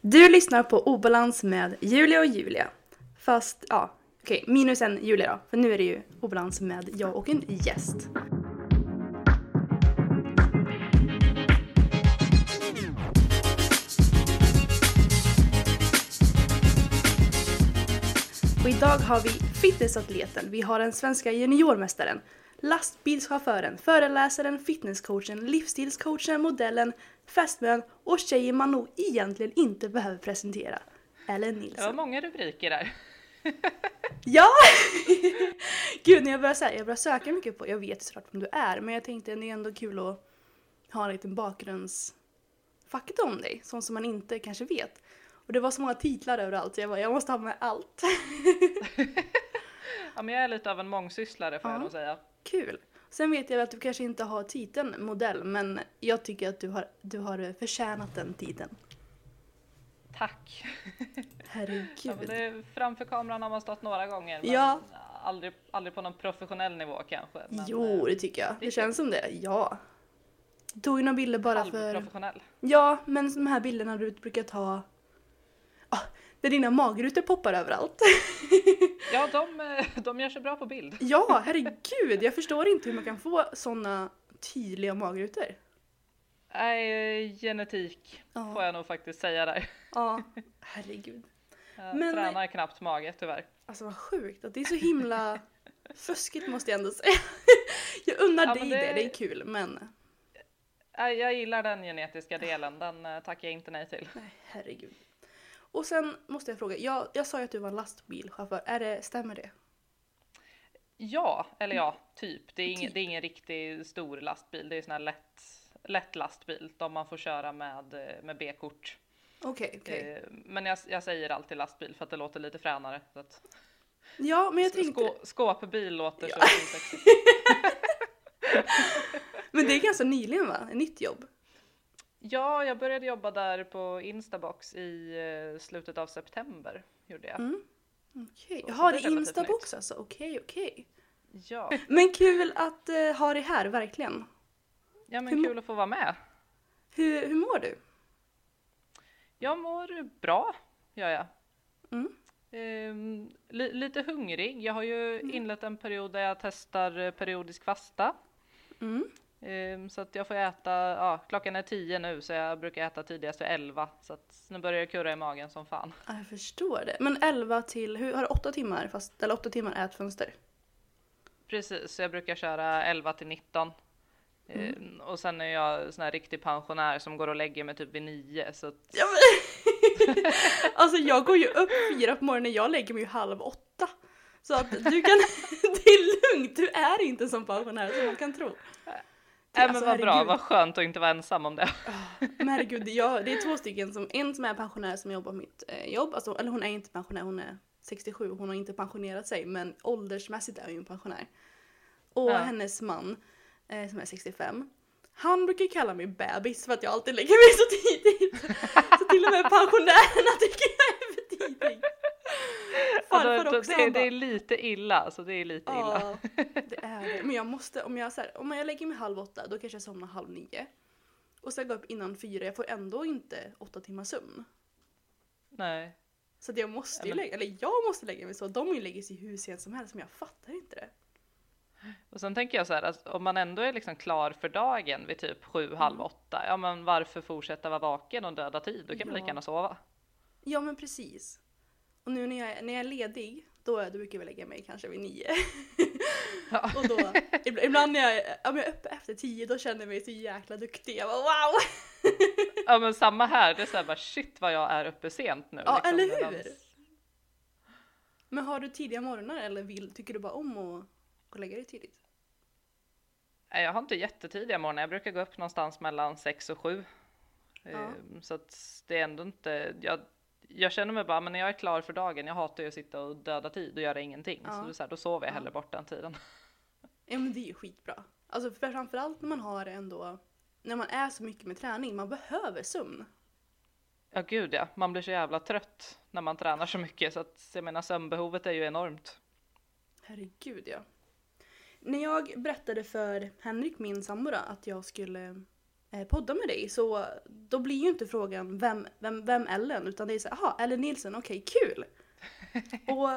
Du lyssnar på Obalans med Julia och Julia. Fast, ja, okej, minus en Julia då. För nu är det ju obalans med jag och en gäst. Och idag har vi fitnessatleten, vi har den svenska juniormästaren, lastbilschauffören, föreläsaren, fitnesscoachen, livsstilscoachen, modellen, fästmön och tjejen man nog egentligen inte behöver presentera. Ellen Det var Nilsson. många rubriker där. Ja! Gud, när jag började, här, jag började söka mycket på, jag vet såklart vem du är, men jag tänkte det är ändå kul att ha en liten bakgrundsfakta om dig, sånt som man inte kanske vet. Och det var så många titlar överallt, så jag bara, jag måste ha med allt. Ja, men jag är lite av en mångsysslare får Ja. jag nog säga. Kul! Sen vet jag att du kanske inte har titeln modell, men jag tycker att du har, du har förtjänat den titeln. Tack! Herregud. Ja, det, framför kameran har man stått några gånger, men Ja. aldrig, aldrig på någon professionell nivå kanske. Men, Jo, eh, det tycker jag. Det kul. känns som det. Ja. Tog ju några bilder bara för... halvprofessionell. Ja, men de här bilderna du brukar ta... Ah, där dina magrutor poppar överallt. Ja, de, eh, de gör sig bra på bild. ja, herregud. Jag förstår inte hur man kan få såna tydliga magrutor. Nej, genetik Ja. får jag nog faktiskt säga där. Ja, herregud. Jag Men- tränar knappt mage tyvärr. Alltså vad sjukt att det är så himla fuskigt måste jag ändå säga. jag unnar Ja, dig det... det- det är kul men Jag, jag gillar den genetiska delen, den eh, tackar jag inte nej till. nej herregud. Och sen måste jag fråga, jag, jag sa ju att du var lastbilschaufför, är det, stämmer det? Ja, eller ja, typ. Det är, ingen, Typ. det är ingen riktigt stor lastbil. Det är sån här lätt, lätt lastbil. De man får köra med, eh, med B-kort. Okej, okej. Eh, Men jag, jag säger alltid lastbil för att det låter lite fränare. Så att Ja, men jag tänkte... skå, skåpbil låter så Ja. sexigt. Men det är ganska nyligen va? Ett nytt jobb? Ja, jag började jobba där på Instabox i eh, slutet av september. Gjorde jag. Mm. Okej. Så Jaha, det Instabox alltså? Okej, okej. Ja. Men kul att eh, ha dig här, verkligen. ja, Hur men må- kul att få vara med. Hur, hur mår du? Jag mår bra, gör jag. Mm. Ehm, li- lite hungrig. Jag har ju Mm. inlett en period där jag testar eh, periodisk fasta. Mm. Ehm, så att jag får äta, ja, klockan är tio nu så jag brukar äta tidigast vid elva. Så att nu börjar det kurra i magen som fan. Ja, Jag förstår det. Men 11 till, hur, har du 8 timmar fast, eller 8 timmar ätfönster? Precis, jag brukar köra 11 till 19. Mm. Ehm, och sen är jag sån här riktig pensionär som går och lägger mig typ vid nio. Så att, Ja, men... alltså jag går ju upp fyra på morgonen, jag lägger mig ju halv åtta. Så att du kan, det är lugnt, du är inte som pensionär som man kan tro. Men Alltså, vad bra, vad skönt att inte vara ensam om det. Men herregud, jag, det är två stycken, som, en som är pensionär som jobbar på mitt eh, jobb, alltså, eller hon är inte pensionär, hon är 67, hon har inte pensionerat sig men åldersmässigt är hon ju en pensionär. Och Ja. hennes man, eh, som är 65, han brukar kalla mig bebis för att jag alltid lägger mig så tidigt. Så till och med pensionärerna tycker jag är för tidig. Farfar Alltså, också, det, det är lite illa, alltså det är lite illa. Ja, det är det. Men jag måste, om jag, så här, om jag lägger mig halv åtta då kanske jag somnar halv nio. Och sen går jag upp innan fyra, jag får ändå inte åtta timmar sömn. Nej. Så att jag måste ju Ja, men- lägga, eller jag måste lägga mig så. De lägger sig hur sent som helst men jag fattar inte det. Och sen tänker jag så här, att om man ändå är liksom klar för dagen vid typ sju, Mm. halv åtta, ja men varför fortsätta vara vaken och döda tid? Då kan man Ja. lika gärna sova. Ja men precis. Och nu när jag, är- när jag är ledig, då, då brukar jag lägga mig kanske vid nio. Ja. och då, ibland, när jag, om jag är uppe efter tio, då känner jag mig så jäkla duktig. Jag bara wow! Ja men samma här, det är såhär bara shit vad jag är uppe sent nu. Ja, liksom, eller hur? Men har du tidiga morgnar eller vill, tycker du bara om att gå och lägga dig tidigt? Nej, jag har inte jättetidiga morgnar, jag brukar gå upp någonstans mellan sex och sju. Ja. Ehm, Så att det är ändå inte, jag, jag känner mig bara, men när jag är klar för dagen, jag hatar ju att sitta och döda tid och göra ingenting. Ja. Så, det är så här, då sover jag Ja. hellre bort den tiden. Ja men det är ju skitbra. Alltså för framförallt när man har ändå, när man är så mycket med träning, man behöver sömn. Ja gud ja, man blir så jävla trött när man tränar så mycket så att jag menar sömnbehovet är ju enormt. Herregud ja. När jag berättade för Henrik, min sambo, att jag skulle podda med dig så då blir ju inte frågan vem, vem, vem Ellen utan det är så jaha Ellen Nilsson, okej kul. och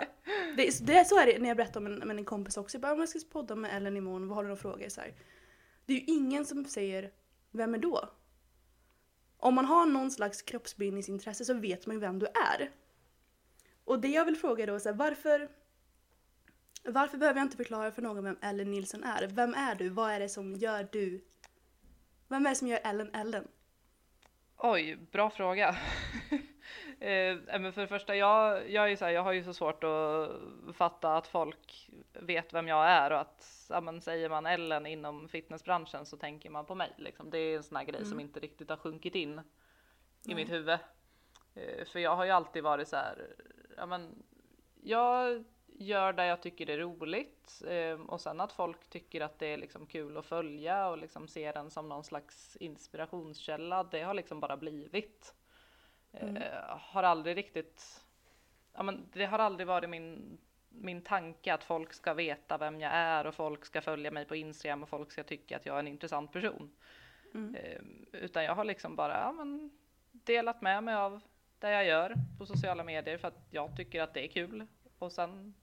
det, är- det, så är det när jag berättar med en, med en kompis också. Jag bara, "Om jag ska podda med Ellen imorgon, vad har du några frågor? Så här. Det är ju ingen som säger, vem är då? Om man har någon slags kroppsbildningsintresse så vet man ju vem du är. Och det jag vill fråga då är så här, varför varför behöver jag inte förklara för någon vem Ellen Nilsson är? Vem är du? Vad är det som gör du? Vem är det som gör Ellen Ellen? Oj, bra fråga. eh, men för det första, jag, jag, är så här, jag har ju så svårt att fatta att folk vet vem jag är och att ja, men, säger man Ellen inom fitnessbranschen så tänker man på mig. Liksom. Det är en sån här grej som inte riktigt har sjunkit in i Nej. mitt huvud. Eh, för jag har ju alltid varit så här, ja men jag gör det jag tycker är roligt eh, och sen att folk tycker att det är liksom kul att följa och liksom se den som någon slags inspirationskälla. Det har liksom bara blivit. Eh, har aldrig riktigt, ja men det har aldrig varit min, min tanke att folk ska veta vem jag är och folk ska följa mig på Instagram och folk ska tycka att jag är en intressant person. Mm. Eh, utan jag har liksom bara ja, men, delat med mig av det jag gör på sociala medier för att jag tycker att det är kul. Och sen,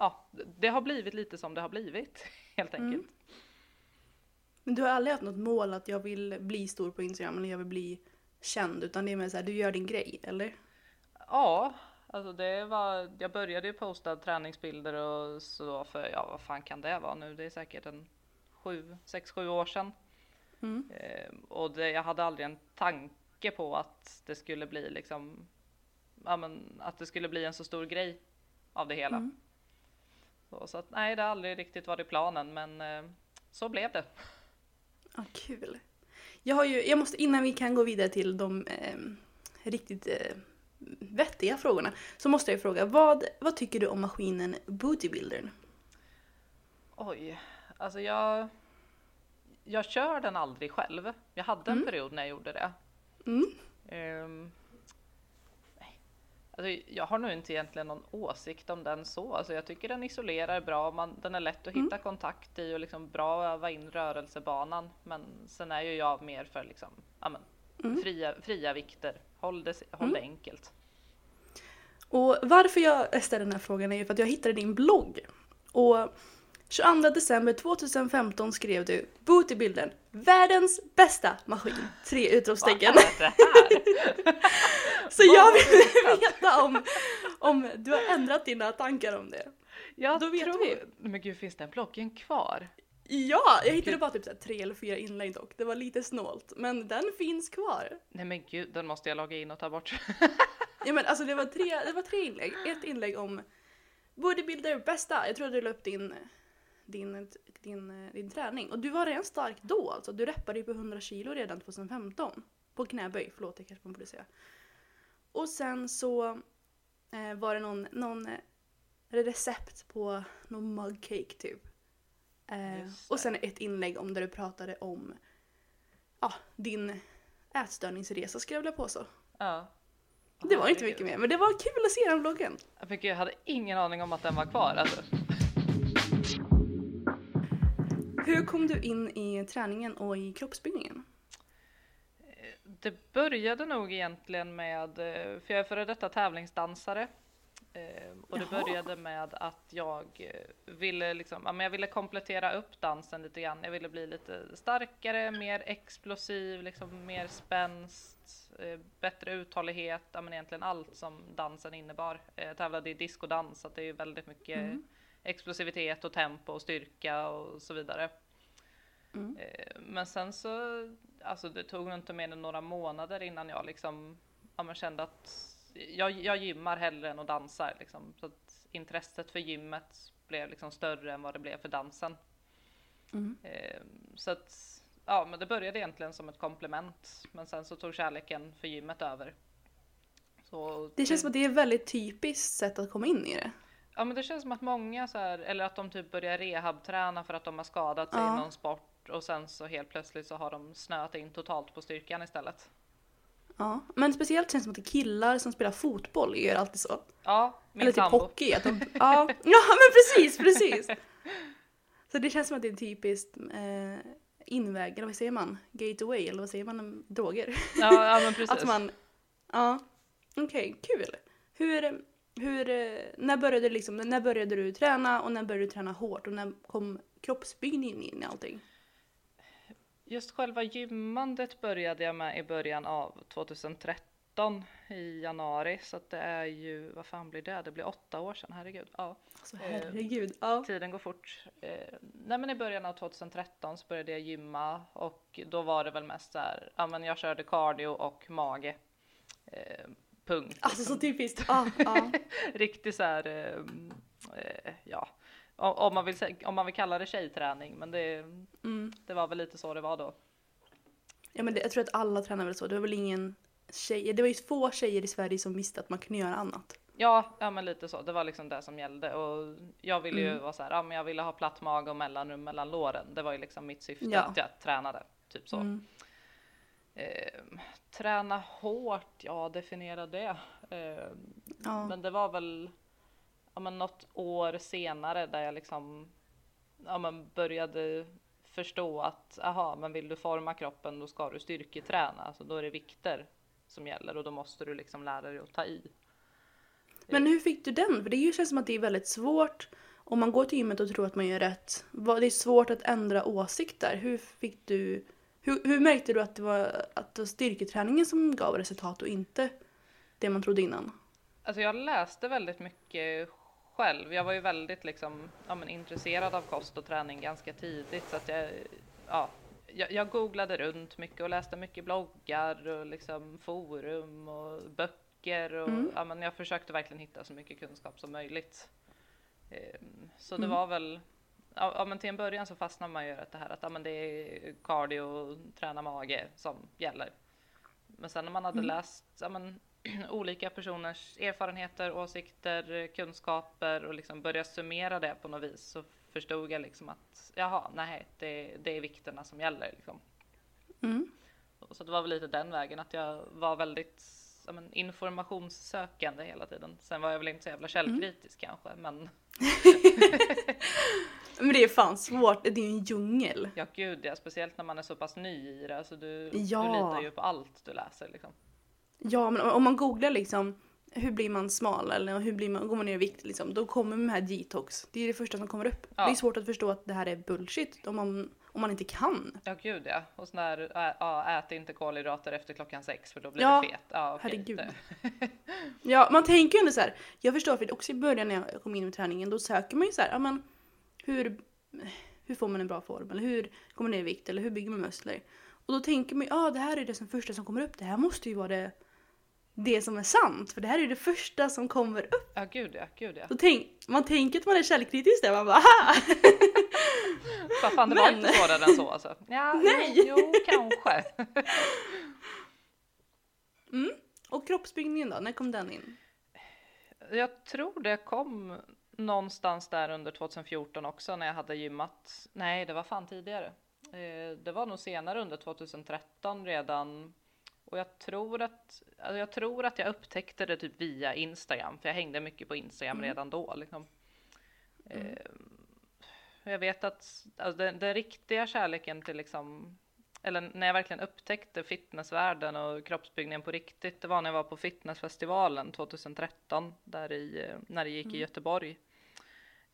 ja, det har blivit lite som det har blivit helt Mm. enkelt. Men du har aldrig haft något mål att jag vill bli stor på Instagram eller jag vill bli känd utan det är mer såhär, du gör din grej, eller? Ja, alltså det var, jag började ju posta träningsbilder och så för, ja vad fan kan det vara nu? Det är säkert en sju, sex, sju år sedan. Mm. Eh, och det, jag hade aldrig en tanke på att det skulle bli liksom, ja men att det skulle bli en så stor grej av det hela. Mm. Så, så att nej, det har aldrig riktigt varit planen, men eh, så blev det. Ja, kul. Jag har ju, jag måste, innan vi kan gå vidare till de eh, riktigt eh, vettiga frågorna så måste jag fråga, vad, vad tycker du om maskinen Bootybuildern? Oj, alltså jag, jag kör den aldrig själv. Jag hade en Mm. period när jag gjorde det. Mm. Nej. Alltså, jag har nog inte egentligen någon åsikt om den så. Alltså, jag tycker den isolerar bra. Man, den är lätt att hitta kontakt i och liksom bra att öva in rörelsebanan. Men sen är ju jag mer för liksom, ja, men, Mm. fria, fria vikter. Håll det, håll det enkelt. Och varför jag ställer den här frågan är ju för att jag hittade din blogg. Och 22 december 2015 skrev du Bootybuildern, världens bästa maskin! Tre utropstecken. Vad är det här? Så jag vill veta om, om du har ändrat dina tankar om det. Jag Då vet tror... vi. Men gud, finns den bloggen kvar? Ja, jag hittade bara typ så tre eller fyra inlägg dock. Det var lite snålt. Men den finns kvar. Nej men gud, den måste jag logga in och ta bort. Ja men alltså det var tre, det var tre inlägg. Ett inlägg om bodybuilder bästa. Jag tror du la upp din, din, din, din träning. Och du var redan stark då alltså. Du reppade ju på 100 kilo redan 2015. På knäböj, förlåt det kanske man borde säga. Och sen så eh, var det någon, någon eh, recept på någon mugcake typ. Eh, och sen ett inlägg om där du pratade om ja, din ätstörningsresa skulle jag vilja påstå. ja. Det var inte mycket mer, men det var kul att se den vloggen. Men gud, jag hade ingen aning om att den var kvar alltså. Hur kom du in i träningen och i kroppsbyggningen? Det började nog egentligen med, eh, för jag är före detta tävlingsdansare. Eh, Och det Jaha. började med att jag eh, ville, liksom, ja, men jag ville komplettera upp dansen lite grann. Jag ville bli lite starkare, mer explosiv, liksom mer spänst, bättre uthållighet, ja, men egentligen allt som dansen innebar. Jag tävlade i discodans, så det är ju väldigt mycket Mm. Explosivitet och tempo och styrka och så vidare. Mm. Eh, Men sen så, alltså det tog inte mer än några månader innan jag liksom, ja men kände att jag, jag gymmar hellre än att dansa liksom. Så att intresset för gymmet blev liksom större än vad det blev för dansen. Mm. Eh, Så att, ja, men det började egentligen som ett komplement, men sen så tog kärleken för gymmet över. Så Det känns som att det är ett väldigt typiskt sätt att komma in i det. Ja, men det känns som att många så här, eller att de typ börjar rehabträna för att de har skadat sig Ja. i någon sport och sen så helt plötsligt så har de snöat in totalt på styrkan istället. Ja. Men speciellt känns det som att det är killar som spelar fotboll gör alltid så. Ja, min Eller typ sambo. hockey. Att de, ja. ja, men precis, precis. Så det känns som att det är typiskt eh, inväg, eller vad säger man? Gateway, eller vad säger man om droger? Ja, ja men precis. Att man, ja, okej, kul. Hur, hur, eh, när började, du liksom, när började du träna och när började du träna hårt och när kom kroppsbyggningen in i allting? Just själva gymmandet började jag med i början av 2013 i januari så att det är ju, vad fan blir det? Det blir åtta år sedan, herregud. Ja, Alltså Eh, herregud. Ja. tiden går fort. Eh, nej men i början av 2013 så började jag gymma och då var det väl mest här, ja men jag körde cardio och mage. Punkt. Alltså liksom. så typiskt. Ja, ja. Riktigt så här, eh, eh, ja, om man, vill, om man vill kalla det tjejträning, men det, Mm. det var väl lite så det var då. ja men det, jag tror att alla tränar väl så. Det var väl ingen tjej, det var ju få tjejer i Sverige som visste att man kunde göra annat. Ja, ja men lite så. Det var liksom det som gällde och jag ville ju Mm. vara så här, ja men jag ville ha platt mage och mellanrum mellan låren. Det var ju liksom mitt syfte Ja. att jag tränade, typ så. Mm. Eh, träna hårt, ja definiera det. Eh, Ja. Men det var väl ja, men något år senare där jag liksom ja, men började förstå att aha, men vill du forma kroppen då ska du styrketräna. Alltså då är det vikter som gäller och då måste du liksom lära dig att ta i. Men hur fick du den? För det känns som att det är väldigt svårt om man går till gymmet och tror att man gör rätt. Det är svårt att ändra åsikter. Hur fick du... Hur, hur märkte du att det, var, att det var styrketräningen som gav resultat och inte det man trodde innan? Alltså jag läste väldigt mycket själv. Jag var ju väldigt liksom, ja, men intresserad av kost och träning ganska tidigt så att jag, ja, jag, jag googlade runt mycket och läste mycket bloggar och liksom forum och böcker och Mm. ja, men jag försökte verkligen hitta så mycket kunskap som möjligt. Ehm, Så det Mm. var väl Ja, men till en början så fastnar man ju i det här att ja, men det är cardio träna mage som gäller. Men sen när man hade Mm. läst ja, men, olika personers erfarenheter, åsikter, kunskaper och liksom börjat summera det på något vis så förstod jag liksom att jaha, nej, det, det är vikterna som gäller. Liksom. Mm. Så det var väl lite den vägen att jag var väldigt ja, men, informationssökande hela tiden. Sen var jag väl inte så jävla källkritisk kanske, men Men det är fan svårt. Det är ju en djungel. ja gud ja, speciellt när man är så pass ny i det. Alltså, du, Ja. du litar ju på allt du läser liksom. Ja, men om man googlar liksom hur blir man smal eller hur blir man, går man ner i vikt liksom, då kommer de här detox. Det är det första som kommer upp. Ja. Det är svårt att förstå att det här är bullshit om man, om man inte kan. Ja gud ja. Och sån där, ja, ät inte kolhydrater efter klockan sex för då blir Ja, du fet. Ja, okej. herregud. Ja, man tänker ju ändå så här. Jag förstår för också i början när jag kom in i träningen, då söker man ju så här, ja men hur, hur får man en bra form? Eller hur kommer man ner i vikt? Eller hur bygger man muskler? Och då tänker man ju, ja det här är det som första som kommer upp. Det här måste ju vara det, det som är sant. För det här är det första som kommer upp. Ja gud ja, gud ja. Då tänk, man tänker att man är källkritisk där, man bara! Vad fan det var Men- inte svårare än så alltså. Ja, Nej. Jo, jo kanske. Och kroppsbyggningen då, när kom den in? Jag tror det kom någonstans där under 2014 också när jag hade gymmat. Nej, det var fan tidigare. Eh, Det var nog senare under 2013 redan. Och jag tror att alltså jag tror att jag upptäckte det typ via Instagram, för jag hängde mycket på Instagram redan då. Liksom. Eh, Jag vet att alltså den, den riktiga kärleken till liksom eller när jag verkligen upptäckte fitnessvärlden och kroppsbyggningen på riktigt, det var när jag var på fitnessfestivalen 2013, där i, eh, när det gick i Göteborg.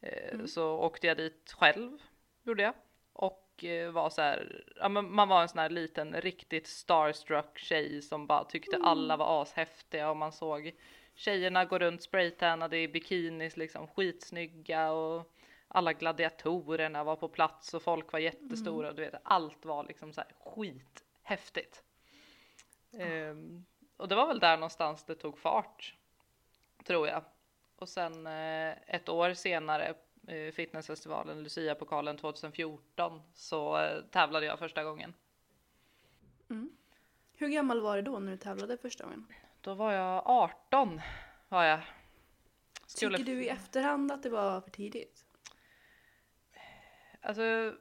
Eh, Så åkte jag dit själv, gjorde jag. Och eh, var så här, ja, man var en sån här liten riktigt starstruck tjej som bara tyckte alla var ashäftiga och man såg tjejerna gå runt spraytannade i bikinis, liksom skitsnygga och alla gladiatorerna var på plats och folk var jättestora. Du vet, allt var liksom så här skithäftigt. Ehm, och det var väl där någonstans det tog fart, tror jag. Och sen eh, ett år senare, fitnessfestivalen Lucia-pokalen 2014, så eh, tävlade jag första gången. Hur gammal var du då när du tävlade första gången? Då var jag 18 var jag. Skulle Tycker du i efterhand att det var för tidigt? Alltså,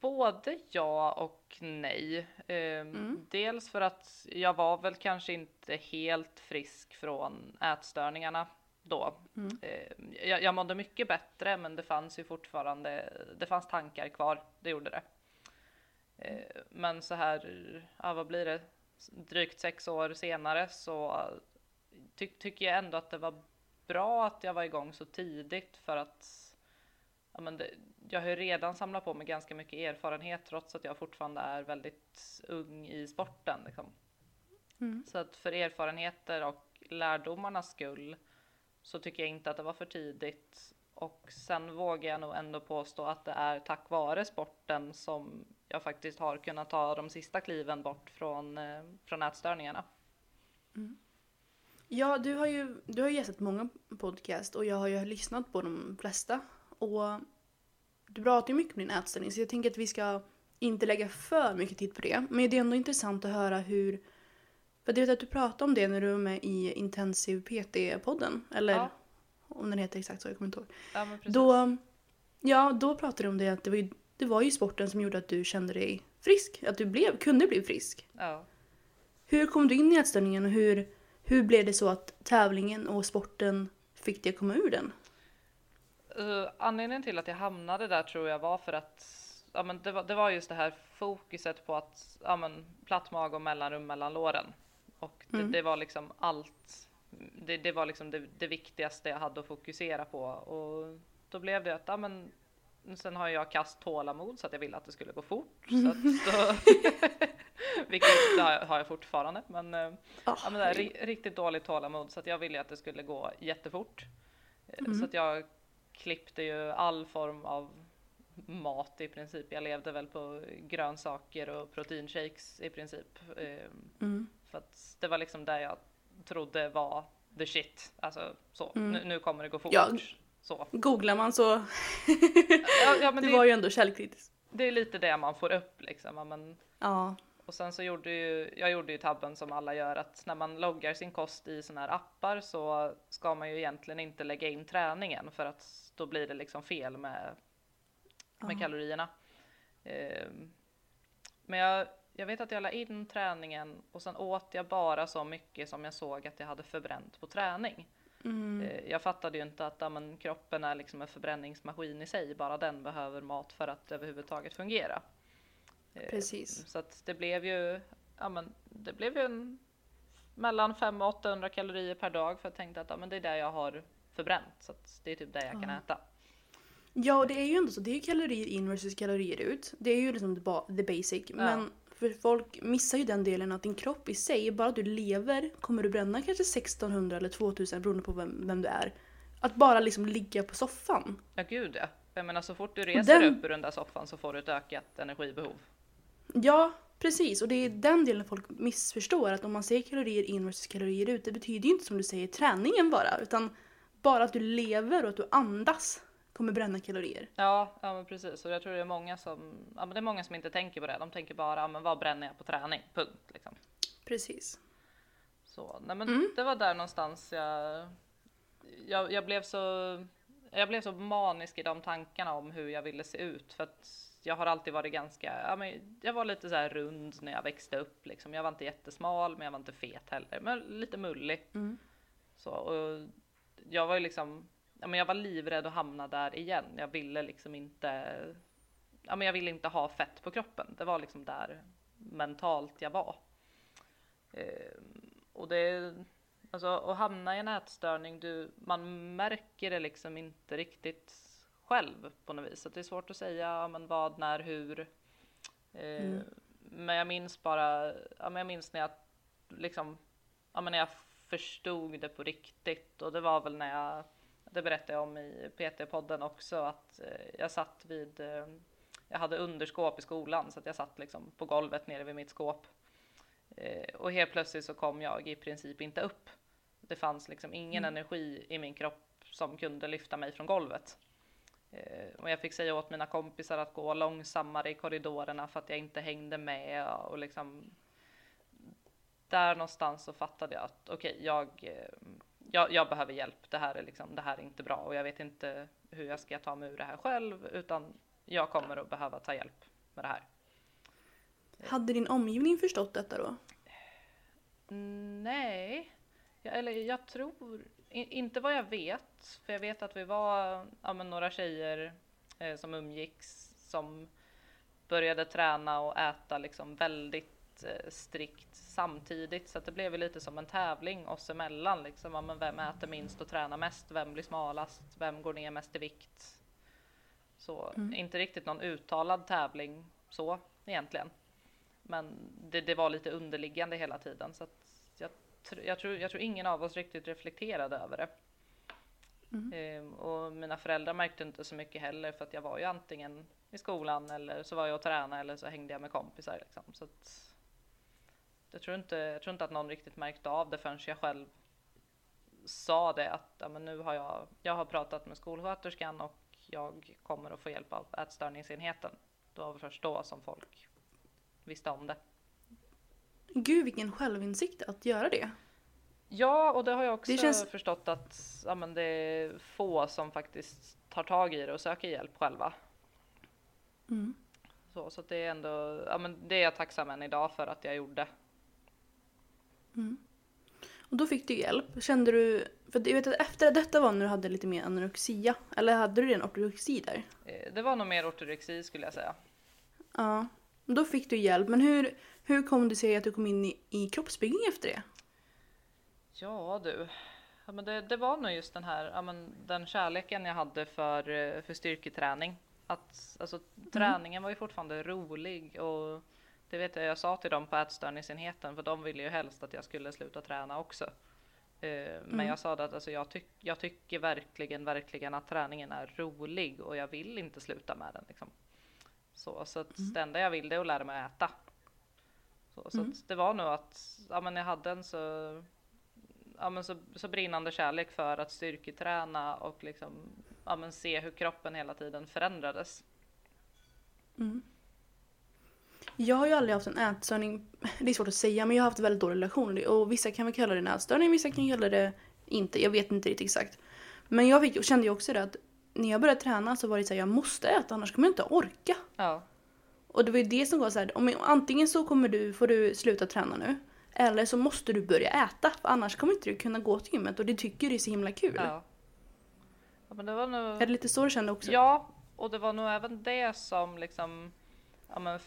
både ja och nej. Ehm, Dels för att jag var väl kanske inte helt frisk från ätstörningarna då. Ehm, jag, jag mådde mycket bättre men det fanns ju fortfarande, det fanns tankar kvar, det gjorde det. Ehm, men så här, ja vad blir det, drygt sex år senare så ty, tycker jag ändå att det var bra att jag var igång så tidigt för att ja, men det, jag har ju redan samlat på mig ganska mycket erfarenhet trots att jag fortfarande är väldigt ung i sporten. Liksom. Så att för erfarenheter och lärdomarnas skull så tycker jag inte att det var för tidigt. Och sen vågar jag nog ändå påstå att det är tack vare sporten som jag faktiskt har kunnat ta de sista kliven bort från, eh, från ätstörningarna. Mm. Ja, du har ju du har gästat många podcast och jag har ju lyssnat på de flesta. Och du pratar ju mycket om din ätstörning så jag tänker att vi ska inte lägga för mycket tid på det. Men det är ändå intressant att höra hur... För jag vet att du pratade om det när du var med i Intensiv PT-podden. Eller Ja. om den heter exakt så, jag kommer inte ihåg. Ja, men precis. Då, ja, då pratade du om det att det var, ju, det var ju sporten som gjorde att du kände dig frisk. Att du blev, kunde bli frisk. Ja. Hur kom du in i ätstörningen och hur, hur blev det så att tävlingen och sporten fick dig att komma ur den? Uh, anledningen till att jag hamnade där tror jag var för att ja, men det, var, det var just det här fokuset på att ja, men, platt mage och mellanrum mellan låren. Och det, det var liksom allt. Det, det var liksom det, det viktigaste jag hade att fokusera på. Och då blev det att ja, men, sen har jag kast tålamod så att jag ville att det skulle gå fort. Så att då, vilket har jag- fortfarande. Men, Ah, ja, men det ri- riktigt dåligt tålamod så att jag ville att det skulle gå jättefort. Eh, Så att jag klippte ju all form av mat i princip. Jag levde väl på grönsaker och proteinshakes i princip. Eh, Mm. För att det var liksom det jag trodde var the shit. Alltså så, nu, nu kommer det gå fort. Ja. Så. Googlar man så, Ja, ja, men det det, var ju ändå källkritiskt. det är lite det man får upp liksom. Men, Ja. och sen så gjorde ju, jag gjorde ju tabben som alla gör att när man loggar sin kost i såna här appar så ska man ju egentligen inte lägga in träningen för att då blir det liksom fel med, med kalorierna. Ehm, men jag, jag vet att jag la in träningen och sen åt jag bara så mycket som jag såg att jag hade förbränt på träning. Eh, Jag fattade ju inte att ja, men, kroppen är liksom en förbränningsmaskin i sig, bara den behöver mat för att överhuvudtaget fungera. Eh, Precis. Så att det blev ju, ja men det blev ju en, mellan 500 och 800 kalorier per dag för jag tänkte att ja, men det är det jag har förbränt så att det är typ det jag kan äta. Ja, och det är ju ändå så. Det är ju kalorier in versus kalorier ut. Det är ju liksom the, the basic. Men för folk missar ju den delen att din kropp i sig, bara att du lever kommer du bränna kanske 1600 eller 2000 beroende på vem, vem du är. Att bara liksom ligga på soffan. Ja gud ja. Jag menar så fort du reser den- upp ur den där soffan så får du ett ökat energibehov. Ja, precis. Och det är den delen folk missförstår. Att om man säger kalorier in versus kalorier ut, det betyder ju inte som du säger träningen bara. Utan bara att du lever och att du andas kommer bränna kalorier. Ja, ja men precis. Och jag tror det är många som, ja, men det är många som inte tänker på det. De tänker bara, ja, men vad bränner jag på träning? Punkt. Liksom. Precis. Så, nej men det var där någonstans jag, jag, jag blev så, jag blev så manisk i de tankarna om hur jag ville se ut för att jag har alltid varit ganska, ja men jag var lite så här rund när jag växte upp liksom. Jag var inte jättesmal men jag var inte fet heller, men lite mullig. Så, och jag var ju liksom, ja men jag var livrädd att hamna där igen. Jag ville liksom inte, ja men jag ville inte ha fett på kroppen. Det var liksom där mentalt jag var. Eh, och det, alltså att hamna i en ätstörning, du, man märker det liksom inte riktigt själv på något vis. Så det är svårt att säga ja, men vad, när, hur. Eh, Men jag minns bara, ja, men jag minns när jag liksom, ja, men när jag förstod det på riktigt och det var väl när jag, det berättade jag om i PT-podden också, att eh, jag satt vid, eh, jag hade underskåp i skolan så att jag satt liksom på golvet nere vid mitt skåp. Eh, och helt plötsligt så kom jag i princip inte upp. Det fanns liksom ingen energi i min kropp som kunde lyfta mig från golvet. Och jag fick säga åt mina kompisar att gå långsammare i korridorerna för att jag inte hängde med och liksom där någonstans så fattade jag att okej, okay, jag, jag, jag, behöver hjälp. Det här är liksom, det här är inte bra och jag vet inte hur jag ska ta mig ur det här själv, utan jag kommer att behöva ta hjälp med det här. Hade din omgivning förstått detta då? Nej, jag, eller jag tror inte vad jag vet, för jag vet att vi var ja, några tjejer eh, som umgicks som började träna och äta liksom väldigt strikt samtidigt så att det blev lite som en tävling oss emellan liksom. Men vem äter minst och tränar mest? Vem blir smalast? Vem går ner mest i vikt? Så mm. inte riktigt någon uttalad tävling så egentligen. Men det, det var lite underliggande hela tiden så att jag, jag, tror, jag tror ingen av oss riktigt reflekterade över det. Mm. Ehm, och mina föräldrar märkte inte så mycket heller för att jag var ju antingen i skolan eller så var jag och tränade eller så hängde jag med kompisar. Liksom. Så att, jag, tror inte, jag tror inte att någon riktigt märkte av det förrän jag själv sa det att ja, men nu har jag, jag har pratat med skolsköterskan och jag kommer att få hjälp av ätstörningsenheten. Det var först då som folk visste om det. Gud vilken självinsikt att göra det. Ja, och det har jag också känns... förstått att ja, men det är få som faktiskt tar tag i det och söker hjälp själva. Mm. Så, så det är ändå, ja men det är jag tacksam än idag för att jag gjorde. Mm. Och då fick du hjälp. Kände du, för jag vet att efter detta var när du hade lite mer anorexia, eller hade du redan ortorexi där? Eh, det var nog mer ortorexi skulle jag säga. Ja, då fick du hjälp. Men hur, hur kom det sig att du kom in i, i kroppsbyggning efter det? Ja du, ja, men det, det var nog just den här, ja, men den kärleken jag hade för, eh, för styrketräning. Att, alltså, mm. Träningen var ju fortfarande rolig och det vet jag, jag sa till dem på ätstörningsenheten för de ville ju helst att jag skulle sluta träna också. Eh, men mm. jag sa att alltså, jag, tyck, jag tycker verkligen, verkligen att träningen är rolig och jag vill inte sluta med den. Liksom. Så, så att mm. det enda jag vill det är att lära mig att äta. Så, så mm. att det var nog att ja, men jag hade en så, ja, men så, så brinnande kärlek för att styrketräna och liksom, ja, men se hur kroppen hela tiden förändrades. Mm. Jag har ju aldrig haft en ätstörning, det är svårt att säga, men jag har haft väldigt dålig relation och vissa kan väl kalla det en ätstörning, vissa kan kalla det inte, jag vet inte riktigt exakt. Men jag fick, kände ju också det att när jag började träna så var det så här, jag måste äta annars kommer jag inte orka. Ja. Och det var ju det som var så här, om, antingen så kommer du, får du sluta träna nu. Eller så måste du börja äta för annars kommer inte du kunna gå till gymmet och det tycker du är så himla kul. Ja. ja men det var nog... Är det lite så du kände också? Ja, och det var nog även det som liksom ja, men,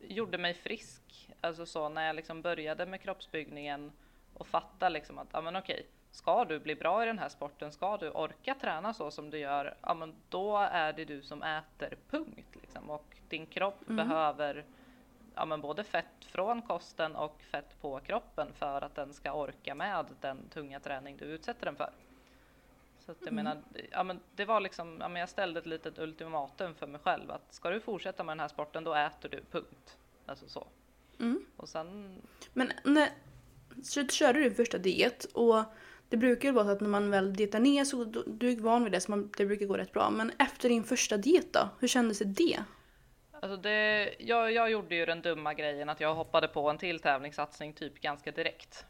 gjorde mig frisk. Alltså så när jag liksom började med kroppsbyggningen och fatta liksom att ja, men okej, ska du bli bra i den här sporten, ska du orka träna så som du gör, ja men då är det du som äter, punkt. Liksom. Och din kropp mm. behöver ja, men både fett från kosten och fett på kroppen för att den ska orka med den tunga träning du utsätter den för. Att jag mm. menar, ja, men det var liksom, ja, men jag ställde ett litet ultimatum för mig själv att ska du fortsätta med den här sporten då äter du, punkt. Alltså så. Mm. Och sen... Men när, så körde du första diet och det brukar ju vara så att när man väl dietar ner så du är van vid det så man, det brukar gå rätt bra. Men efter din första diet då, hur kändes det? Alltså det, jag, jag gjorde ju den dumma grejen att jag hoppade på en till tävlingssatsning typ ganska direkt.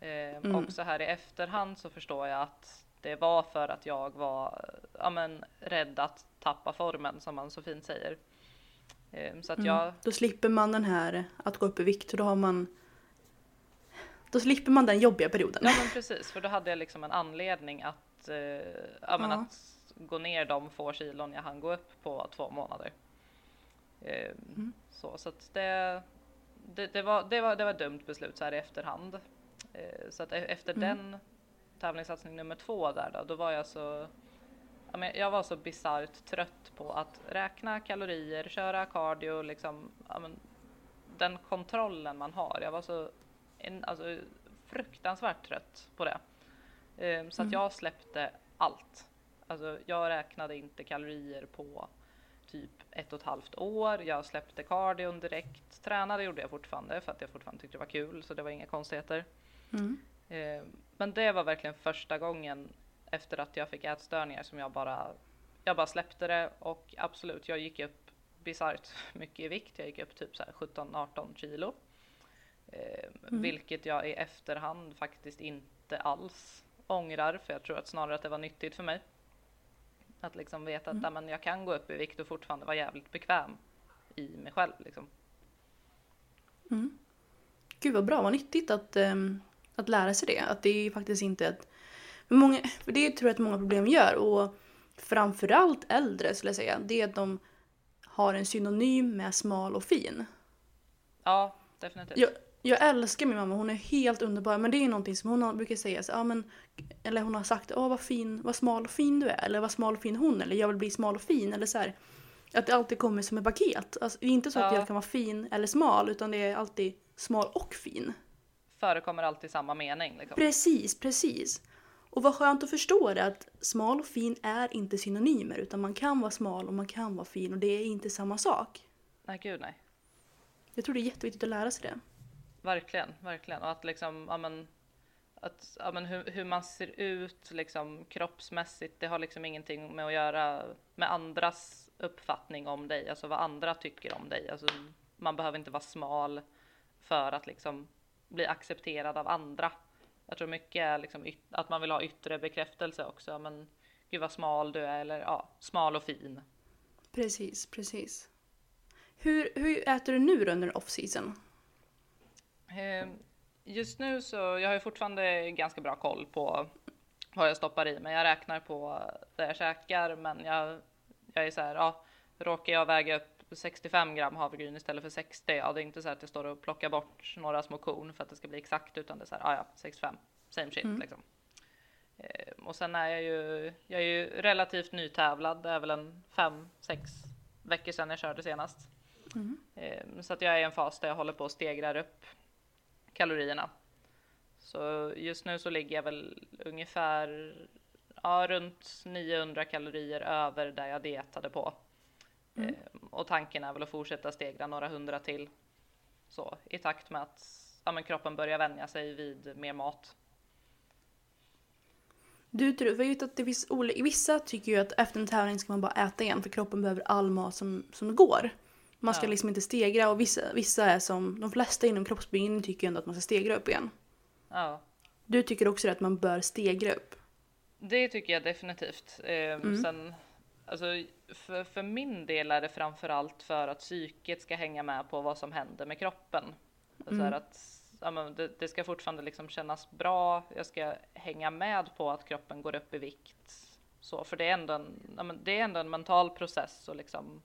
Eh, mm. Och så här i efterhand så förstår jag att det var för att jag var ja, men, rädd att tappa formen som man så fint säger. Eh, så att mm. jag... Då slipper man den här att gå upp i vikt och då har man då slipper man den jobbiga perioden. Ja men precis, för då hade jag liksom en anledning att, eh, ja, men att gå ner de få kilon jag hann gå upp på två månader. Eh, mm. Så, så att det, det, det, var, det, var, det var ett dumt beslut så här i efterhand. Eh, så att e-, efter mm. den tävlingssatsning nummer två där då, då var jag så jag var så bisarrt trött på att räkna kalorier, köra cardio, liksom, men, den kontrollen man har. Jag var så en, alltså, fruktansvärt trött på det. Um, så mm. att jag släppte allt. Alltså, jag räknade inte kalorier på typ ett och ett halvt år. Jag släppte cardion direkt. Tränade gjorde jag fortfarande för att jag fortfarande tyckte det var kul så det var inga konstigheter. Mm. Um, men det var verkligen första gången efter att jag fick ätstörningar som jag bara jag bara släppte det och absolut, jag gick upp bisarrt mycket i vikt. Jag gick upp typ 17-18 kilo. Eh, mm. Vilket jag i efterhand faktiskt inte alls ångrar för jag tror att snarare att det var nyttigt för mig. Att liksom veta att mm. jag kan gå upp i vikt och fortfarande vara jävligt bekväm i mig själv. Liksom. Mm. Gud vad bra, vad nyttigt att, um, att lära sig det. Att det är faktiskt inte ett... För, många, för det tror jag att många problem gör och framförallt äldre skulle jag säga. Det är att de har en synonym med smal och fin. Ja, definitivt. Jag, jag älskar min mamma, hon är helt underbar. Men det är någonting som hon brukar säga, så, ja, men, eller hon har sagt åh vad fin, vad smal och fin du är. Eller vad smal och fin hon. Eller jag vill bli smal och fin. Eller så här, Att det alltid kommer som ett paket. Alltså, det är inte så ja. att jag kan vara fin eller smal utan det är alltid smal och fin. Förekommer alltid samma mening. Liksom. Precis, precis. Och vad skönt att förstå det att smal och fin är inte synonymer utan man kan vara smal och man kan vara fin och det är inte samma sak. Nej, gud nej. Jag tror det är jätteviktigt att lära sig det. Verkligen, verkligen. Och att liksom, ja men, att, ja men hur, hur man ser ut liksom kroppsmässigt, det har liksom ingenting med att göra med andras uppfattning om dig, alltså vad andra tycker om dig. Alltså, man behöver inte vara smal för att liksom bli accepterad av andra. Jag tror mycket är liksom att man vill ha yttre bekräftelse också. Men gud vad smal du är eller ja, smal och fin. Precis, precis. Hur, hur äter du nu under off-season? Ehm, just nu så, jag har ju fortfarande ganska bra koll på vad jag stoppar i mig. Jag räknar på det jag käkar, men jag, jag är så här, ja, råkar jag väga upp 65 gram havregryn istället för 60. Ja, det är inte så att jag står och plockar bort några små korn för att det ska bli exakt, utan det är så här, ja, ja, 65, same shit mm. liksom. Eh, och sen är jag ju, jag är ju relativt nytävlad. Det är väl en fem, sex veckor sedan jag körde senast. Mm. Eh, så att jag är i en fas där jag håller på att stegrar upp kalorierna. Så just nu så ligger jag väl ungefär ja, runt 900 kalorier över där jag dietade på. Mm. Och tanken är väl att fortsätta stegra några hundra till. Så i takt med att ja, men kroppen börjar vänja sig vid mer mat. Du tror, vet att det finns olika, vissa tycker ju att efter en tävling ska man bara äta igen för kroppen behöver all mat som, som går. Man ska ja. liksom inte stegra och vissa, vissa är som, de flesta inom kroppsbyggning tycker ändå att man ska stegra upp igen. Ja. Du tycker också att man bör stegra upp? Det tycker jag definitivt. Eh, mm. Sen, alltså, för, för min del är det framförallt för att psyket ska hänga med på vad som händer med kroppen. Mm. Så att, ja, men det, det, ska fortfarande liksom kännas bra. Jag ska hänga med på att kroppen går upp i vikt. Så, för det är ändå en, ja, men det är ändå en mental process och liksom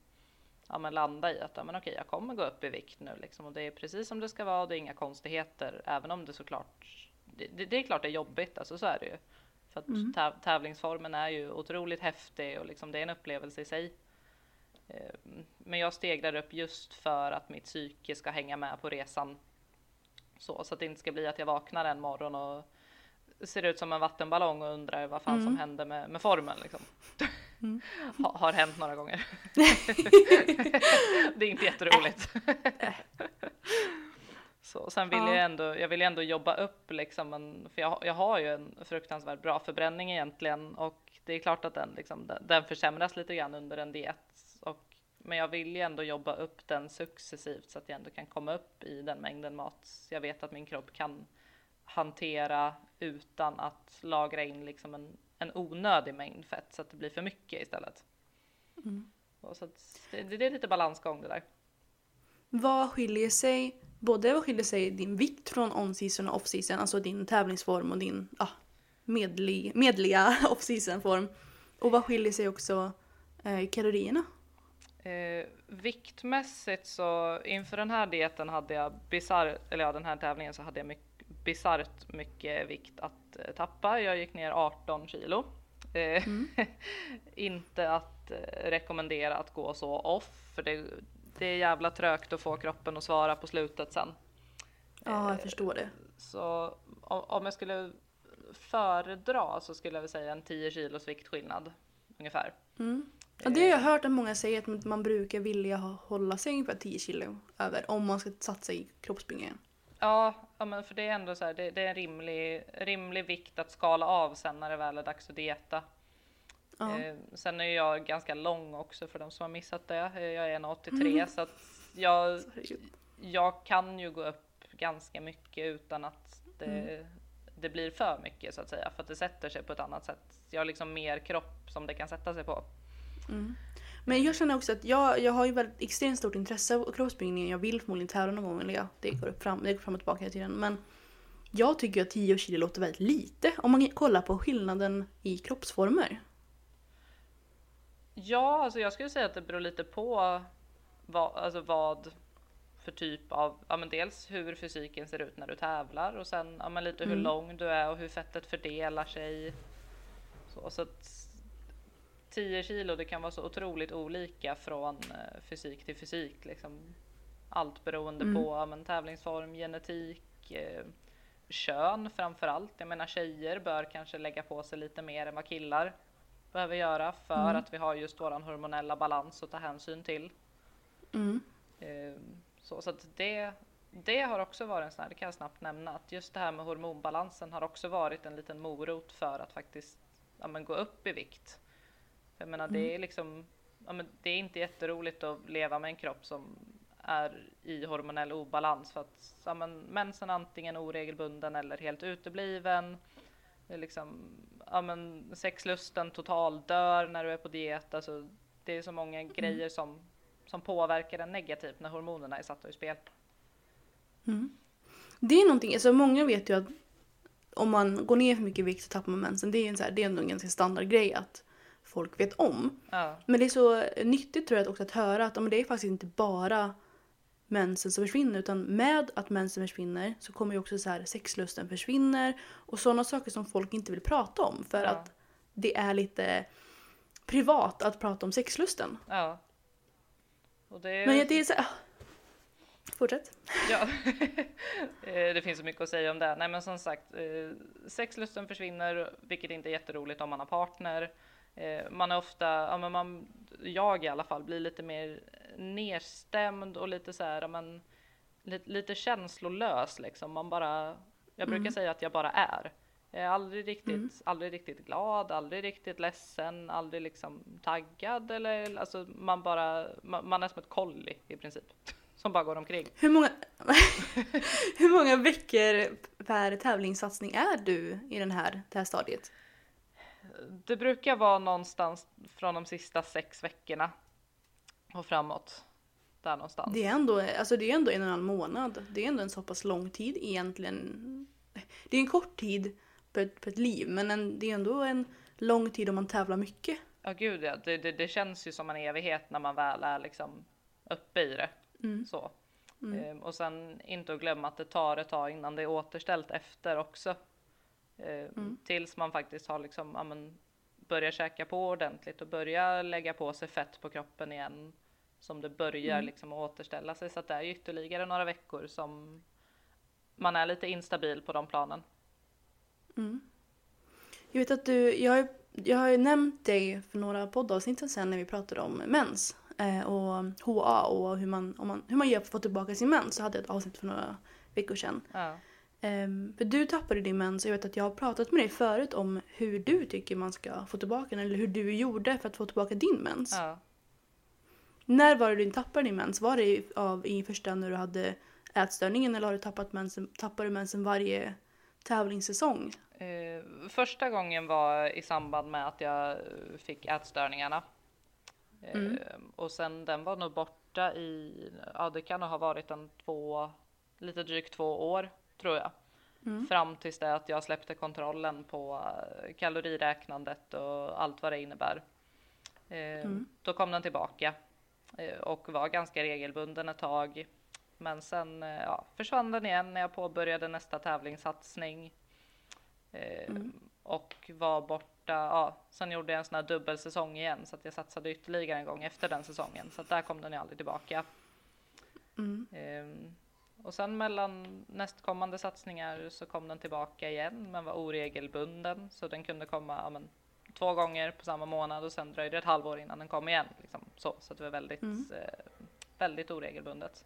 ja, men landa i att ja, men okej, jag kommer gå upp i vikt nu liksom, och det är precis som det ska vara och det är inga konstigheter, även om det såklart det, det, det är klart det är jobbigt, alltså så är det ju. För att mm. täv tävlingsformen är ju otroligt häftig och liksom det är en upplevelse i sig. Ehm, men jag stegrar upp just för att mitt psyke ska hänga med på resan. Så, så att det inte ska bli att jag vaknar en morgon och ser ut som en vattenballong och undrar vad fan mm. som hände med, med formen. Liksom. Mm. ha, har hänt några gånger. det är inte jätteroligt. Så, sen vill ja. jag ändå, jag vill ändå jobba upp liksom en, för jag, jag har ju en fruktansvärt bra förbränning egentligen och det är klart att den, liksom, den, den försämras lite grann under en diet. Och, men jag vill ju ändå jobba upp den successivt så att jag ändå kan komma upp i den mängden mat jag vet att min kropp kan hantera utan att lagra in liksom en, en onödig mängd fett så att det blir för mycket istället. Mm. Och så det, det, är lite balansgång det där. Vad skiljer sig, både vad skiljer sig din vikt från on-season och off-season, alltså din tävlingsform och din ah, medlig, medliga off-season form. Och vad skiljer sig också eh, kalorierna? Eh, viktmässigt så inför den här dieten hade jag bizarr, eller ja den här tävlingen så hade jag mycket bisarrt mycket vikt att eh, tappa. Jag gick ner 18 kilo. Eh, mm. inte att eh, rekommendera att gå så off, för det, det är jävla trögt att få kroppen att svara på slutet sen. Ja, jag förstår det. Så om jag skulle föredra så skulle jag väl säga en 10 kilos viktskillnad ungefär. Mm. Ja, det har jag hört att många säger att man brukar vilja hålla sig ungefär 10 kilo över om man ska satsa i kroppsbyggningen. Ja, ja men för det är ändå så här, det, det, är en rimlig, rimlig vikt att skala av sen när det väl är dags att dieta. Eh, sen är jag ganska lång också för de som har missat det. Eh, Jag är 1,83 Mm. så att jag, jag kan ju gå upp ganska mycket utan att det, Mm. det blir för mycket så att säga. För att det sätter sig på ett annat sätt. Jag har liksom mer kropp som det kan sätta sig på. Men jag känner också att jag, jag har ju väldigt extremt stort intresse av kroppsbyggning. Jag vill förmodligen tävla någon gång. Eller ja, det går upp fram, det går fram och tillbaka hela tiden. Men jag tycker att 10 kilo låter väldigt lite. Om man kollar på skillnaden i kroppsformer. Ja, alltså jag skulle säga att det beror lite på vad, alltså vad för typ av, ja men dels hur fysiken ser ut när du tävlar och sen ja men lite hur Mm. lång du är och hur fettet fördelar sig. Så, så att 10 kilo det kan vara så otroligt olika från eh, fysik till fysik liksom. Allt beroende Mm. på ja, men, tävlingsform, genetik, eh, kön framför allt. Jag menar tjejer bör kanske lägga på sig lite mer än vad killar behöver göra för Mm. att vi har just våran hormonella balans att ta hänsyn till. Mm. Eh, Så, så att det, det har också varit en sån här, det kan jag snabbt nämna, att just det här med hormonbalansen har också varit en liten morot för att faktiskt ja, men gå upp i vikt. För jag menar, det är liksom, ja, men det är inte jätteroligt att leva med en kropp som är i hormonell obalans för att ja, men, mensen antingen oregelbunden eller helt utebliven. Det är liksom, ja, men, sexlusten total dör när du är på diet. Alltså, det är så många grejer som, som påverkar en negativt när hormonerna är satta ur spel. Det är någonting, alltså många vet ju att om man går ner för mycket i vikt så tappar man mensen. Det är, en så här, det är ändå en ganska standardgrej att folk vet om. Ja, Men det är så nyttigt tror jag också att höra att det är faktiskt inte bara mensen som försvinner utan med att mensen försvinner så kommer ju också så här sexlusten försvinner och sådana saker som folk inte vill prata om för Ja. att det är lite privat att prata om sexlusten. ja. Det, Men det är så här, Fortsätt. Ja, Eh, det finns så mycket att säga om det. Nej men som sagt, eh, sexlusten försvinner, vilket inte är jätteroligt om man har partner. Eh, Man är ofta, ja, men man, jag i alla fall, blir lite mer nedstämd och lite så här, men, lite, lite känslolös liksom. Man bara, jag brukar säga att jag bara är. Jag är aldrig riktigt, aldrig riktigt glad, aldrig riktigt ledsen, aldrig liksom taggad eller alltså man bara, man, man är som ett kolli i princip. Som bara går omkring. Hur många, hur många veckor per tävlingssatsning är du i den här, det här stadiet? Det brukar vara någonstans från de sista sex veckorna och framåt. Där någonstans. Det är, ändå, alltså det är ändå en och en halv månad. Det är ändå en så pass lång tid egentligen. Det är en kort tid på ett, på ett liv men en, det är ändå en lång tid om man tävlar mycket. Ja gud ja, det, det, det känns ju som en evighet när man väl är liksom uppe i det. Så. Ehm, och sen inte att glömma att det tar ett tag innan det är återställt efter också. Ehm, Tills man faktiskt har liksom, ja, men, börjar käka på ordentligt och börjar lägga på sig fett på kroppen igen. Som det börjar liksom att återställa sig. Så att det är ytterligare några veckor som man är lite instabil på de planen. Jag vet att du, jag, har- jag har ju nämnt dig för några poddavsnitt sen när vi pratade om mens eh, och HA och hur man, om man, hur man gör för att få tillbaka sin mens. Så hade jag ett avsnitt för några veckor sedan. Ja. Ehm, för du tappade din mens och jag vet att jag har pratat med dig förut om hur du tycker man ska få tillbaka den eller hur du gjorde för att få tillbaka din mens. Ja. När var det du tappade din mens? Var det av, i första när du hade ätstörningen eller har du tappat mensen, tappar du mensen varje tävlingssäsong? Eh, första gången var i samband med att jag fick ätstörningarna. Eh, och sen den var nog borta i, ja det kan ha varit en två, lite drygt två år tror jag. Fram tills det att jag släppte kontrollen på eh, kaloriräknandet och allt vad det innebär. Eh, Då kom den tillbaka eh, och var ganska regelbunden ett tag. Men sen ja, försvann den igen när jag påbörjade nästa tävlingssatsning. Eh, Och var borta, ja, sen gjorde jag en sån här dubbelsäsong igen så att jag satsade ytterligare en gång efter den säsongen. Så att där kom den ju aldrig tillbaka. Ehm, och sen mellan nästkommande satsningar så kom den tillbaka igen men var oregelbunden så den kunde komma ja, men, två gånger på samma månad och sen dröjde det ett halvår innan den kom igen. Liksom, så, så det var väldigt, eh, väldigt oregelbundet.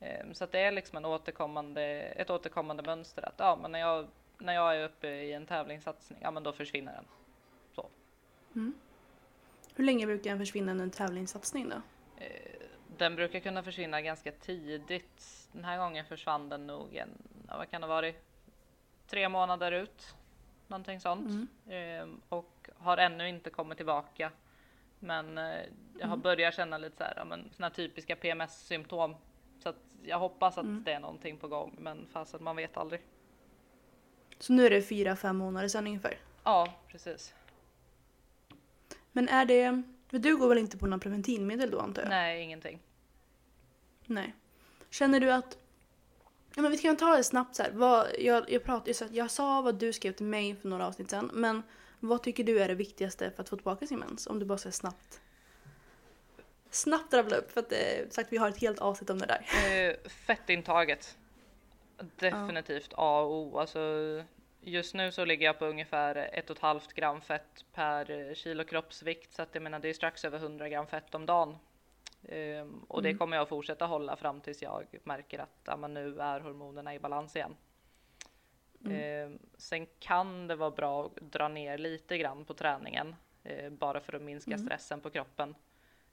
Ehm, Så att det är liksom en återkommande, ett återkommande mönster att ja, men när jag, när jag är uppe i en tävlingssatsning, ja men då försvinner den. Så. Hur länge brukar den försvinna under en tävlingssatsning då? Den brukar kunna försvinna ganska tidigt. Den här gången försvann den nog en, vad kan det ha varit? Tre månader ut. Någonting sånt. Ehm, och har ännu inte kommit tillbaka. Men eh, jag har börjat känna lite så här, ja, men såna typiska PMS-symptom. Så att jag hoppas att det är någonting på gång, men fast man vet aldrig. Så nu är det fyra, fem månader sedan ungefär. Ja, precis. Men är det... För du går väl inte på några preventivmedel då antar jag? Nej, ingenting. Nej. Känner du att... Ja, men vi kan ta det snabbt så här. Vad, jag, jag, pratade, jag, sa, jag sa vad du skrev till mig för några avsnitt sedan. Men vad tycker du är det viktigaste för att få tillbaka sin mens? Om du bara säger snabbt. Snabbt rabbla upp för att eh, sagt vi har ett helt avsnitt om det där. Eh, fettintaget. Definitivt A och O. Alltså, just nu så ligger jag på ungefär 1,5 gram fett per eh, kilo kroppsvikt. Så att jag menar det är strax över 100 gram fett om dagen. Ehm, och det kommer jag fortsätta hålla fram tills jag märker att ja, men nu är hormonerna i balans igen. Ehm, sen kan det vara bra att dra ner lite grann på träningen. eh, bara för att minska stressen på kroppen.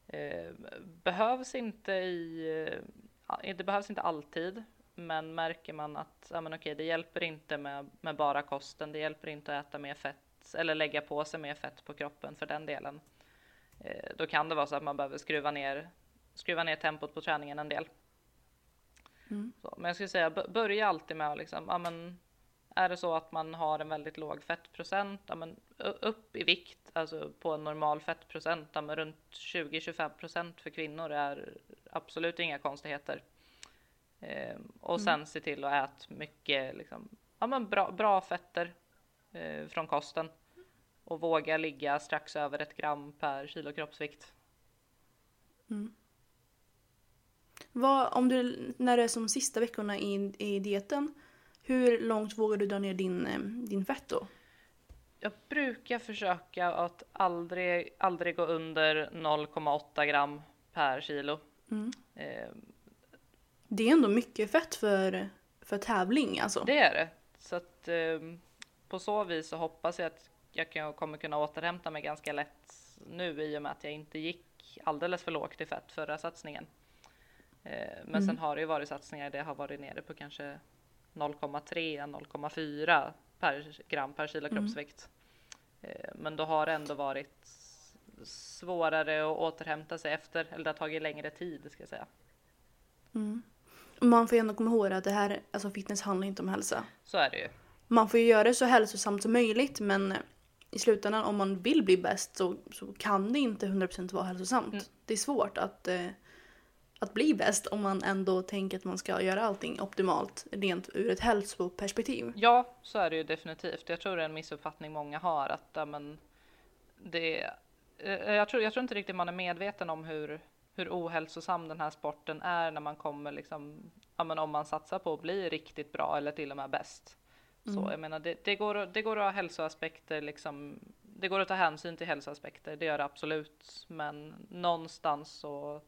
Eh, behövs inte i, ja, det behövs inte alltid, men märker man att ja, men okej, det hjälper inte med, med bara kosten, det hjälper inte att äta mer fett eller lägga på sig mer fett på kroppen för den delen. Eh, då kan det vara så att man behöver skruva ner, skruva ner tempot på träningen en del. Så, men jag skulle säga börja alltid med att liksom, ja, men, är det så att man har en väldigt låg fettprocent, ja, men, upp i vikt, alltså på en normal fettprocent, ja, men runt 20-25 procent för kvinnor är absolut inga konstigheter. Ehm, och sen se till att äta mycket liksom, ja, men bra, bra fetter eh, från kosten och våga ligga strax över ett gram per kilo kroppsvikt. Vad, om du, när det är som sista veckorna i, i dieten, hur långt vågar du dra ner din, eh, din fett då? Jag brukar försöka att aldrig, aldrig gå under 0,8 gram per kilo. Ehm, Det är ändå mycket fett för, för tävling alltså. Det är det. Så att ehm, på så vis så hoppas jag att jag kommer kunna återhämta mig ganska lätt nu i och med att jag inte gick alldeles för lågt i fett förra satsningen. Eh, men sen har det ju varit satsningar där jag har varit nere på kanske 0,3-0,4 per gram per kilo kroppsvikt. Eh, men då har det ändå varit svårare att återhämta sig efter, eller det har tagit längre tid ska jag säga. Man får ju ändå komma ihåg att det här, alltså fitness handlar inte om hälsa. Så är det ju. Man får ju göra det så hälsosamt som möjligt men i slutändan om man vill bli bäst så, så kan det inte 100% vara hälsosamt. Det är svårt att, eh, att bli bäst om man ändå tänker att man ska göra allting optimalt rent ur ett hälsoperspektiv. Ja, så är det ju definitivt. Jag tror det är en missuppfattning många har att ja, men det. eh, Jag tror, jag tror inte riktigt man är medveten om hur hur ohälsosam den här sporten är när man kommer liksom. Ja, men om man satsar på att bli riktigt bra eller till och med bäst. Så jag menar, det, det går det går att ha hälsoaspekter liksom. Det går att ta hänsyn till hälsoaspekter. Det gör det absolut, men någonstans så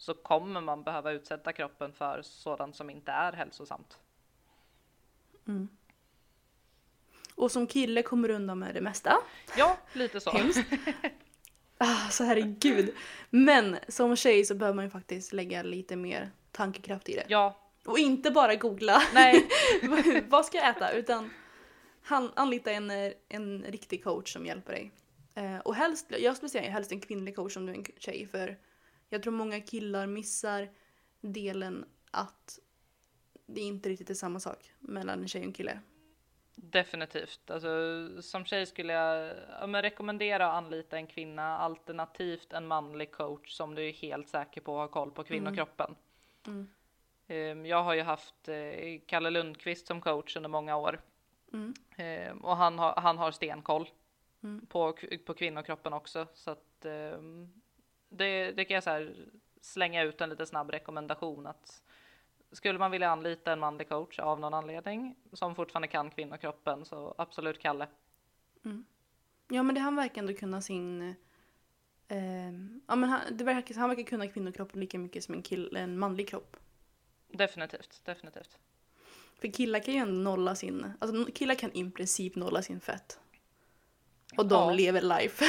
så kommer man behöva utsätta kroppen för sådant som inte är hälsosamt. Och som kille kommer du undan med det mesta. Ja, lite så. Ah, så herregud. Men som tjej så behöver man ju faktiskt lägga lite mer tankekraft i det. Ja, Och inte bara googla nej, vad ska jag äta utan han, anlita en, en riktig coach som hjälper dig. Eh, och helst, jag skulle säga helst en kvinnlig coach om du är en tjej för jag tror många killar missar delen att det inte riktigt är samma sak mellan en tjej och en kille. definitivt. Alltså, som tjej skulle jag ja, men rekommendera att anlita en kvinna alternativt en manlig coach som du är helt säker på har koll på kvinnokroppen. Ehm, Jag har ju haft eh, Kalle Lundqvist som coach under många år. Ehm, och han har, han har stenkoll på, på kvinnokroppen också. Så att ehm, det, det kan jag så här slänga ut en lite snabb rekommendation att skulle man vilja anlita en manlig coach av någon anledning som fortfarande kan kvinnokroppen så absolut Kalle. Ja men det han verkar ändå kunna sin... Eh, ja men han, det verkar, han verkar kunna kvinnokroppen lika mycket som en, kill, en manlig kropp. Definitivt, definitivt. För killar kan ju ändå nolla sin... Alltså killar kan i princip nolla sin fett. Och de Ja. lever life.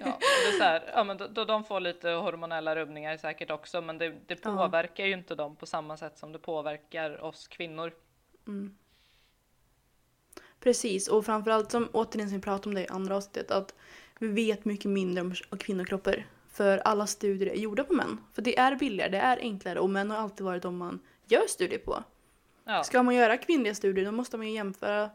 Ja, det är så här, ja, men då de får lite hormonella rubbningar säkert också, men det, det Ja. påverkar ju inte dem på samma sätt som det påverkar oss kvinnor. Precis, och framförallt som återigen som vi pratade om det i andra avsnittet att vi vet mycket mindre om kvinnokroppar. För alla studier är gjorda på män. För det är billigare, det är enklare och män har alltid varit de man gör studier på. Ja, Ska man göra kvinnliga studier då måste man ju jämföra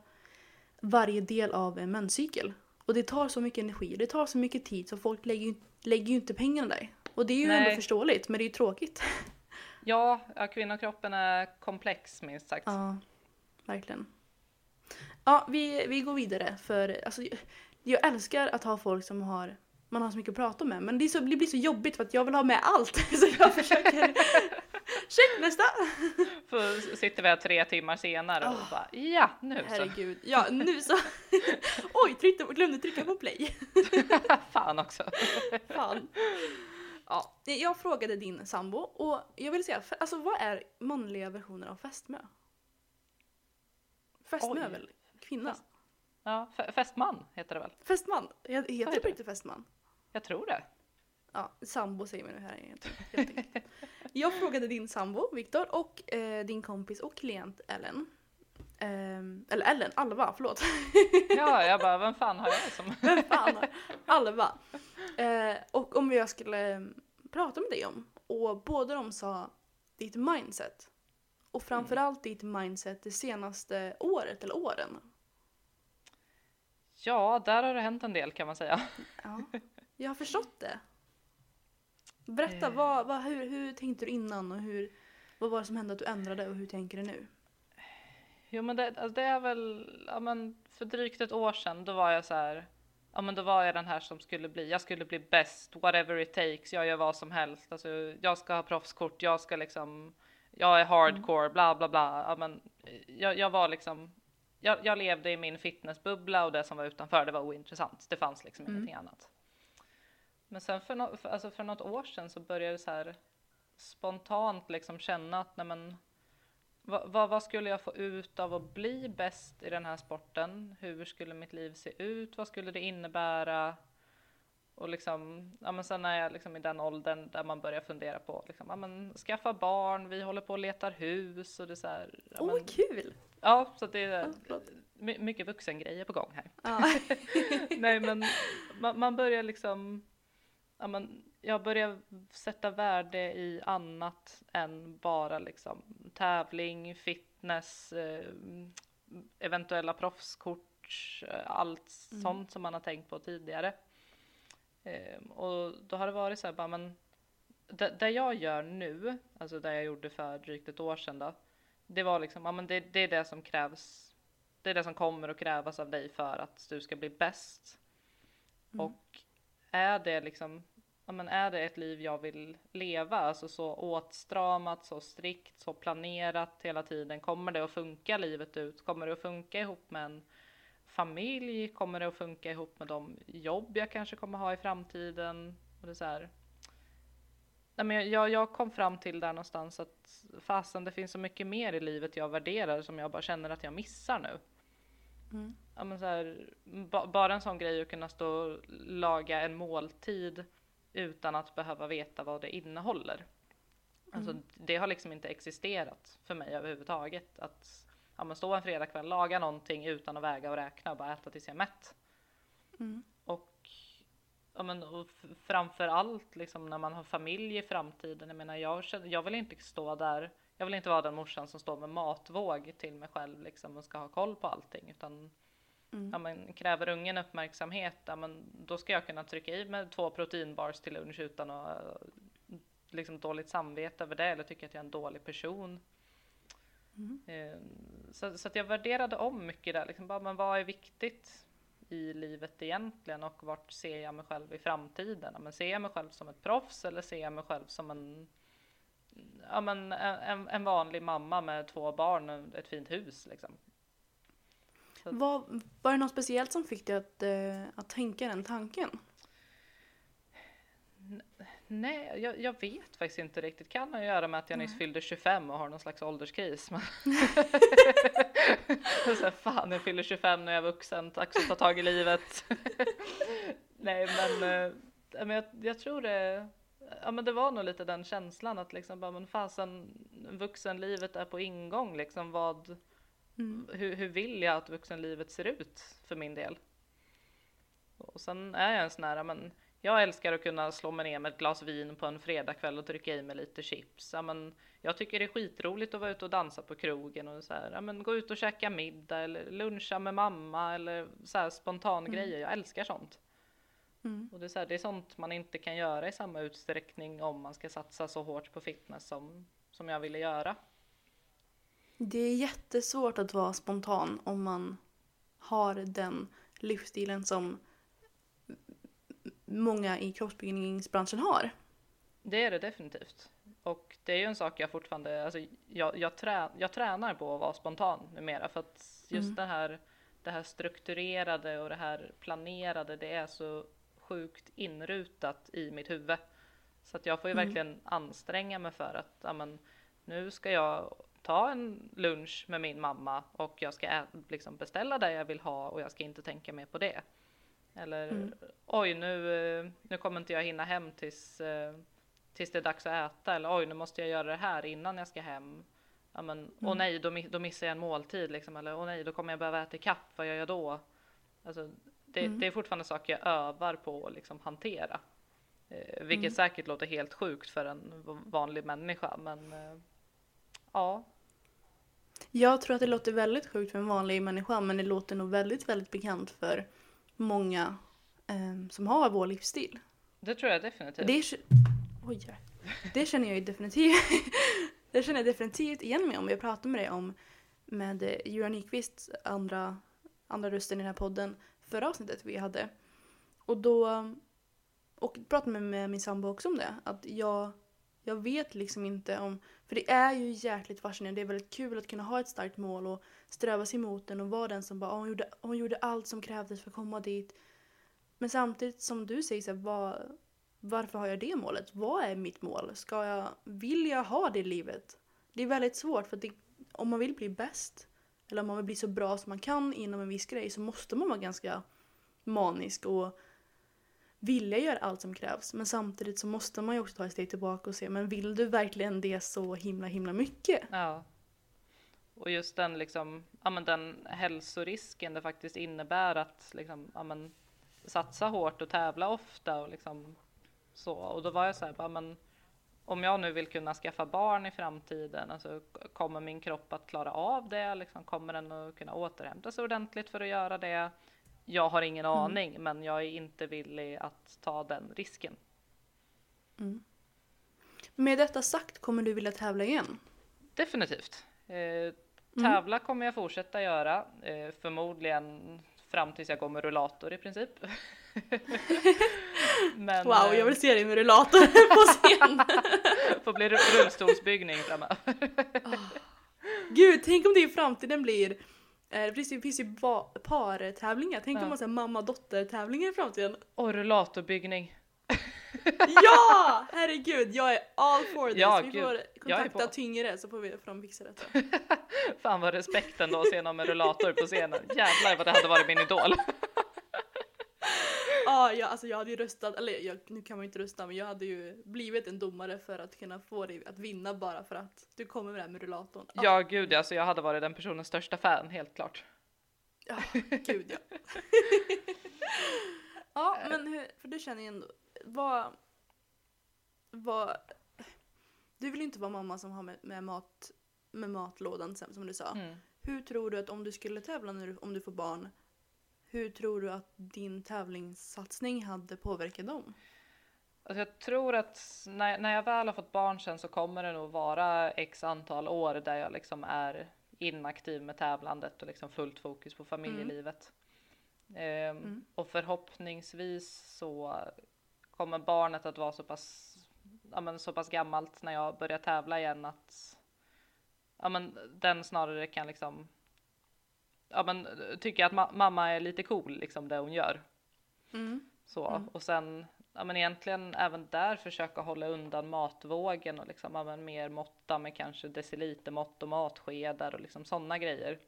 varje del av en menscykel. Och det tar så mycket energi och det tar så mycket tid så folk lägger ju, lägger ju inte pengarna där. Och det är ju Nej. ändå förståeligt men det är ju tråkigt. ja, ja, kvinnokroppen är komplex minst sagt. Ja, verkligen. Ja, vi, vi går vidare för alltså, jag- jag älskar att ha folk som har man har så mycket att prata med men det, så, det blir så jobbigt för att jag vill ha med allt. Så jag försöker... Check nästa! För sitter vi här tre timmar senare och bara ja, nu så. Herregud. Ja, nu så. Oj, tryckte, glömde trycka på play. Fan också. Fan. Ja, jag frågade din sambo och jag vill säga, alltså vad är manliga versioner av fästmö? Fästmö är väl kvinna? Fäst- Ja, fästman heter det väl? Fästman? Heter det heter på det? riktigt fästman? Jag tror det. Ja, sambo säger man nu här egentligen. helt enkelt. Jag frågade din sambo Viktor och eh, din kompis och klient Ellen. Ehm, eller Ellen, Alva, förlåt. Ja, jag bara, vem fan har jag som... Vem fan har Alva? Eh, och om jag skulle eh, prata med dig om. Och båda de sa ditt mindset. Och framförallt ditt mindset det senaste året eller åren. Ja, där har det hänt en del kan man säga. Ja, jag har förstått det. Berätta, Eh. vad, vad, hur, hur tänkte du innan och hur, vad var det som hände att du ändrade och hur tänker du nu? Jo men det, alltså det är väl, ja men för drygt ett år sedan då var jag så här, ja men då var jag den här som skulle bli, jag skulle bli bäst, whatever it takes, jag gör vad som helst, alltså jag ska ha proffskort, jag ska liksom, jag är hardcore, bla bla bla, ja men jag, jag var liksom, jag, jag levde i min fitnessbubbla och det som var utanför det var ointressant, det fanns liksom ingenting annat. Men sen för, no, för, alltså för något år sedan så började det så här spontant liksom känna att nej men vad, vad, vad skulle jag få ut av att bli bäst i den här sporten? Hur skulle mitt liv se ut? Vad skulle det innebära? Och liksom, ja men sen är jag liksom i den åldern där man börjar fundera på liksom, ja men skaffa barn, vi håller på och letar hus och det är så här. Ja, Åh, men, kul! ja så det är my, mycket vuxengrejer på gång här. Ja. Nej men man, man börjar liksom, ja men jag börjar sätta värde i annat än bara liksom tävling, fitness, eh, eventuella proffskort, eh, allt sånt som man har tänkt på tidigare. Eh, och då har det varit så här bara men det, det jag gör nu, alltså det jag gjorde för drygt ett år sedan då, det var liksom, ja men det, det är det som krävs, det är det som kommer att krävas av dig för att du ska bli bäst. Och är det liksom, ja men är det ett liv jag vill leva, alltså så åtstramat, så strikt, så planerat hela tiden, kommer det att funka livet ut? Kommer det att funka ihop med en familj? Kommer det att funka ihop med de jobb jag kanske kommer ha i framtiden? Och det är så här, Nej, men jag, jag kom fram till där någonstans att fasen det finns så mycket mer i livet jag värderar som jag bara känner att jag missar nu. Mm. Ja, men så här, ba, bara en sån grej att kunna stå och laga en måltid utan att behöva veta vad det innehåller. Alltså, det har liksom inte existerat för mig överhuvudtaget. Att ja, men stå en fredagkväll, laga någonting utan att väga och räkna och bara äta tills jag är mätt. Mm. Och, ja, men, och framför allt liksom, när man har familj i framtiden. Jag menar, jag, känner- jag vill inte stå där. Jag vill inte vara den morsan som står med matvåg till mig själv liksom, och ska ha koll på allting. Utan Mm. ja, men, kräver ungen uppmärksamhet, ja, men, då ska jag kunna trycka i mig två proteinbars till lunch utan att eh, liksom, dåligt samvete över det eller tycka att jag är en dålig person. Mm. Eh, Så, så att jag värderade om mycket där, liksom bara, men vad är viktigt i livet egentligen och vart ser jag mig själv i framtiden? Ja, Men ser jag mig själv som ett proffs eller ser jag mig själv som en, ja, men en, en vanlig mamma med två barn och ett fint hus? Liksom? Vad, var det något speciellt som fick dig att, eh, att tänka den tanken? Nej, jag, jag vet faktiskt inte riktigt. Kan ha att göra med att jag nyss fyllde 25 och har någon slags ålderskris. Men så här, fan jag fyller 25 när jag är vuxen, dags att ta tag i livet. Nej men, eh, men jag, jag tror det, ja men det var nog lite den känslan att liksom bara men fasen vuxenlivet är på ingång liksom vad, Mm. hur, hur vill jag att vuxenlivet ser ut för min del? Och sen är jag en sån här, men jag älskar att kunna slå mig ner med ett glas vin på en fredagkväll och trycka i mig lite chips. Ja, men jag tycker det är skitroligt att vara ute och dansa på krogen och så här, ja, men gå ut och käka middag eller luncha med mamma eller så här spontan grejer. Jag älskar sånt. Mm. Och det är, så här, det är sånt man inte kan göra i samma utsträckning om man ska satsa så hårt på fitness som, som jag ville göra. Det är jättesvårt att vara spontan om man har den livsstilen som många i kroppsbyggningsbranschen har. Det är det definitivt. Och det är ju en sak jag fortfarande, alltså jag, jag, trä, jag tränar på att vara spontan numera för att just Mm. det här det här strukturerade och det här planerade det är så sjukt inrutat i mitt huvud. Så att jag får ju Mm. verkligen anstränga mig för att ja, men, nu ska jag ta en lunch med min mamma och jag ska ä- liksom beställa det jag vill ha och jag ska inte tänka mer på det. Eller Mm. oj nu, eh, nu kommer inte jag hinna hem tills, eh, tills det är dags att äta eller oj nu måste jag göra det här innan jag ska hem. Ja, men, Åh Mm. nej, då, då missar jag en måltid liksom. Eller åh nej, då kommer jag behöva äta ikapp. Vad gör jag då? Alltså, det, Mm. det är fortfarande saker jag övar på att liksom hantera. Eh, vilket Mm. säkert låter helt sjukt för en vanlig människa. Men eh, ja, Jag tror att det låter väldigt sjukt för en vanlig människa men det låter nog väldigt, väldigt bekant för många eh, som har vår livsstil. det tror jag definitivt. Det, oj, det känner jag ju definitivt Det känner jag definitivt igen mig om. Jag pratade med dig om med eh, Göran Nyqvist, andra, andra rösten i den här podden, förra avsnittet vi hade. Och då och pratade med min sambo också om det. Att jag, jag vet liksom inte om... För det är ju jäkligt fascinerande. Det är väldigt kul att kunna ha ett starkt mål och sträva sig mot den och vara den som bara hon, gjorde, hon gjorde allt som krävdes för att komma dit. Men samtidigt som du säger så här, var, varför har jag det målet? Vad är mitt mål? Ska jag, vill jag ha det livet? Det är väldigt svårt för att det, om man vill bli bäst eller om man vill bli så bra som man kan inom en viss grej så måste man vara ganska manisk och vilja göra allt som krävs. Men samtidigt så måste man ju också ta ett steg tillbaka och se, men vill du verkligen det så himla himla mycket? Ja. Och just den liksom, ja men den hälsorisken det faktiskt innebär att liksom, ja men satsa hårt och tävla ofta och liksom så. Och då var jag så här, bara, men om jag nu vill kunna skaffa barn i framtiden, alltså kommer min kropp att klara av det? Liksom, kommer den att kunna återhämta sig ordentligt för att göra det? Jag har ingen Mm. aning, men jag är inte villig att ta den risken. Med detta sagt, kommer du vilja tävla igen? Definitivt. Eh, Mm. tävla kommer jag fortsätta göra, eh, förmodligen fram tills jag går med rullator i princip. Men Wow, jag eh, vill se dig med rullator på scen! får bli ru- rullstolsbyggning framöver. Gud, tänk om det i framtiden blir eh, det finns ju, finns ju partävlingar. Tänk Ja. om man har mamma-dotter-tävlingar i framtiden. Och rullatorbyggning. Ja! Herregud, jag är all for this. Ja, vi får kontakta. Tyngre så får vi de fixa detta. Fan vad respekten då att se någon med rullator på scenen. Jävlar vad det hade varit min idol. Ja, jag, alltså jag hade ju röstat, eller jag, nu kan man ju inte rösta men jag hade ju blivit en domare för att kunna få dig att vinna bara för att du kommer med det här med rullatorn. Ah, Ja gud, alltså jag hade varit den personens största fan, helt klart. Ja, gud ja. ja, men hur, för du känner ju ändå, vad, vad, du vill ju inte vara mamma som har med, med mat, med matlådan som som du sa. Mm. Hur tror du att om du skulle tävla när du, om du får barn, hur tror du att din tävlingssatsning hade påverkat dem? Alltså jag tror att när, när jag väl har fått barn sen så kommer det nog vara x antal år där jag liksom är inaktiv med tävlandet och liksom fullt fokus på familjelivet. Ehm, Mm. Och förhoppningsvis så kommer barnet att vara så pass, ja men så pass gammalt när jag börjar tävla igen att ja men den snarare kan liksom ja men tycka att ma- mamma är lite cool liksom det hon gör. Mm. Så, Mm. och sen ja, men egentligen även där försöka hålla undan matvågen och liksom, ja, men mer måtta med kanske decilitermått och matskedar och liksom sådana grejer.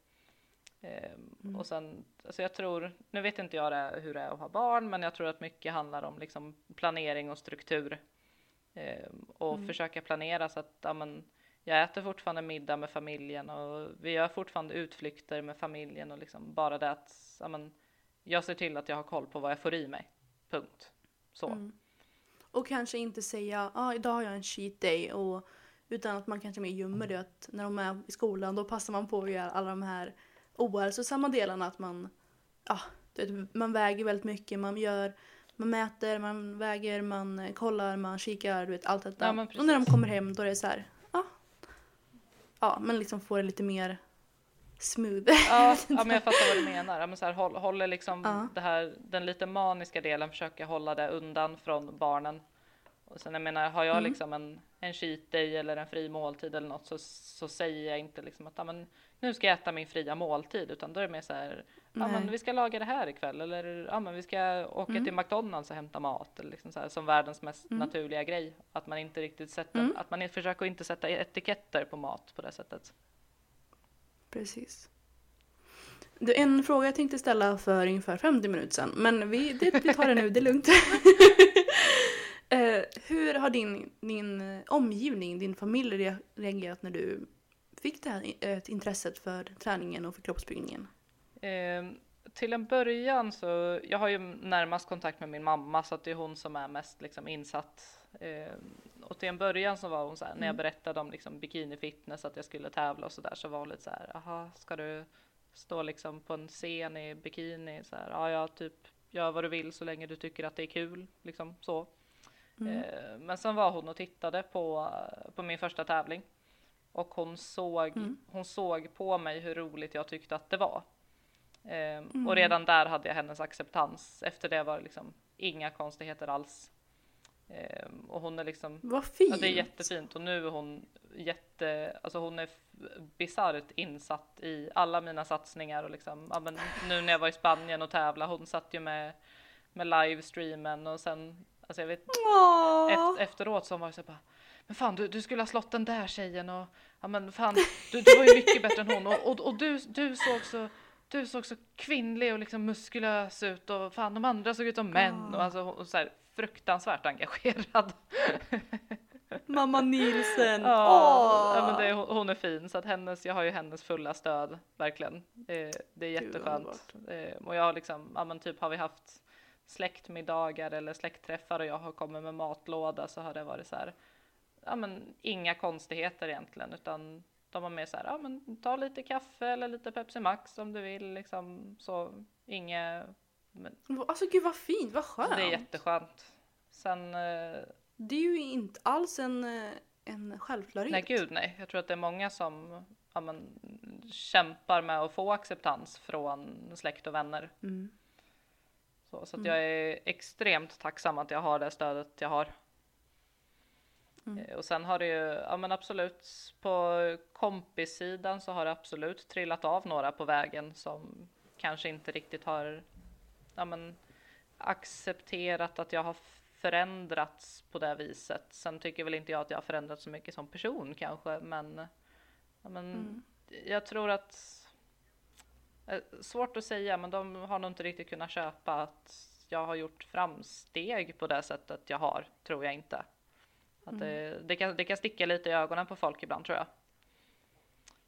Mm. Och sen, alltså jag tror, nu vet inte jag det, hur det är att ha barn, men jag tror att mycket handlar om liksom planering och struktur. Eh, och mm. försöka planera så att ja, men, jag äter fortfarande middag med familjen och vi gör fortfarande utflykter med familjen och liksom bara det att ja, men, jag ser till att jag har koll på vad jag får i mig. Punkt. Så. Mm. Och kanske inte säga, ah, idag har jag en cheat day och utan att man kanske mer gömmer det att när de är i skolan då passar man på att göra alla de här ohälsosamma delarna att man, ja, man väger väldigt mycket, man gör man mäter, man väger, man kollar, man kikar, du vet allt detta. Ja, och när de kommer hem då är det så här, ja, man liksom får det lite mer smooth. Ja, ja men jag fattar vad du menar. Ja, men så här, håll, håller liksom ja. det här, den lite maniska delen, försöka hålla det undan från barnen. Och sen jag menar, har jag mm. liksom en, en cheat day eller en fri måltid eller något så, så säger jag inte liksom att ja, men, nu ska jag äta min fria måltid utan då är det mer så här, ja men vi ska laga det här ikväll eller ja men vi ska åka mm. till McDonalds och hämta mat eller liksom så här, som världens mest mm. naturliga grej. Att man inte riktigt sätter, mm. att man försöker inte sätta etiketter på mat på det sättet. Precis. Det är en fråga jag tänkte ställa för ungefär 50 minuter sedan, men vi, det, vi tar det nu, det är lugnt. eh, hur har din, din omgivning, din familj reagerat när du fick det här ett intresset för träningen och för kroppsbyggningen? Eh, till en början så, jag har ju närmast kontakt med min mamma så att det är hon som är mest liksom insatt. Eh, och till en början så var hon så här, mm. när jag mm. berättade om liksom bikini fitness att jag skulle tävla och så där så var hon lite så här, jaha, ska du stå liksom på en scen i bikini så här, ja, ja, typ gör vad du vill så länge du tycker att det är kul, liksom så. Mm. Eh, men sen var hon och tittade på, på min första tävling och hon såg, mm. hon såg på mig hur roligt jag tyckte att det var. Eh, mm. Och redan där hade jag hennes acceptans. Efter det var det liksom inga konstigheter alls. Eh, och hon är liksom. Vad fint. Ja, det är jättefint och nu är hon jätte, alltså hon är bisarrt insatt i alla mina satsningar och liksom, ja, men nu när jag var i Spanien och tävla, hon satt ju med, med livestreamen och sen, alltså jag vet, efter, efteråt så var det så bara, men fan du, du skulle ha slått den där tjejen och ja men fan du, du var ju mycket bättre än hon och, och, och du, du såg så du såg så kvinnlig och liksom muskulös ut och fan de andra såg ut som män och alltså och så här, fruktansvärt engagerad. Mamma Nielsen. Ja, ja men det, hon är fin så att hennes, jag har ju hennes fulla stöd verkligen. Eh, det är jätteskönt. Eh, och jag har liksom, ja men typ har vi haft släktmiddagar eller släktträffar och jag har kommit med matlåda så har det varit så här ja, men inga konstigheter egentligen, utan de var mer så här, ja, men ta lite kaffe eller lite Pepsi Max om du vill, liksom så inget. Men... Alltså gud vad fint, vad skönt. Det är jätteskönt. Sen. Eh... Det är ju inte alls en, eh, en självklarhet. Nej, gud nej. Jag tror att det är många som ja, men, kämpar med att få acceptans från släkt och vänner. Mm. Så, så att mm. jag är extremt tacksam att jag har det stödet jag har. Mm. Eh, och sen har det ju, ja men absolut, på kompissidan så har det absolut trillat av några på vägen som kanske inte riktigt har ja men, accepterat att jag har förändrats på det viset. Sen tycker väl inte jag att jag har förändrats så mycket som person kanske, men, ja, men mm. jag tror att eh, Svårt att säga, men de har nog inte riktigt kunnat köpa att jag har gjort framsteg på det sättet jag har, tror jag inte. Att det, det, kan, det kan sticka lite i ögonen på folk ibland tror jag.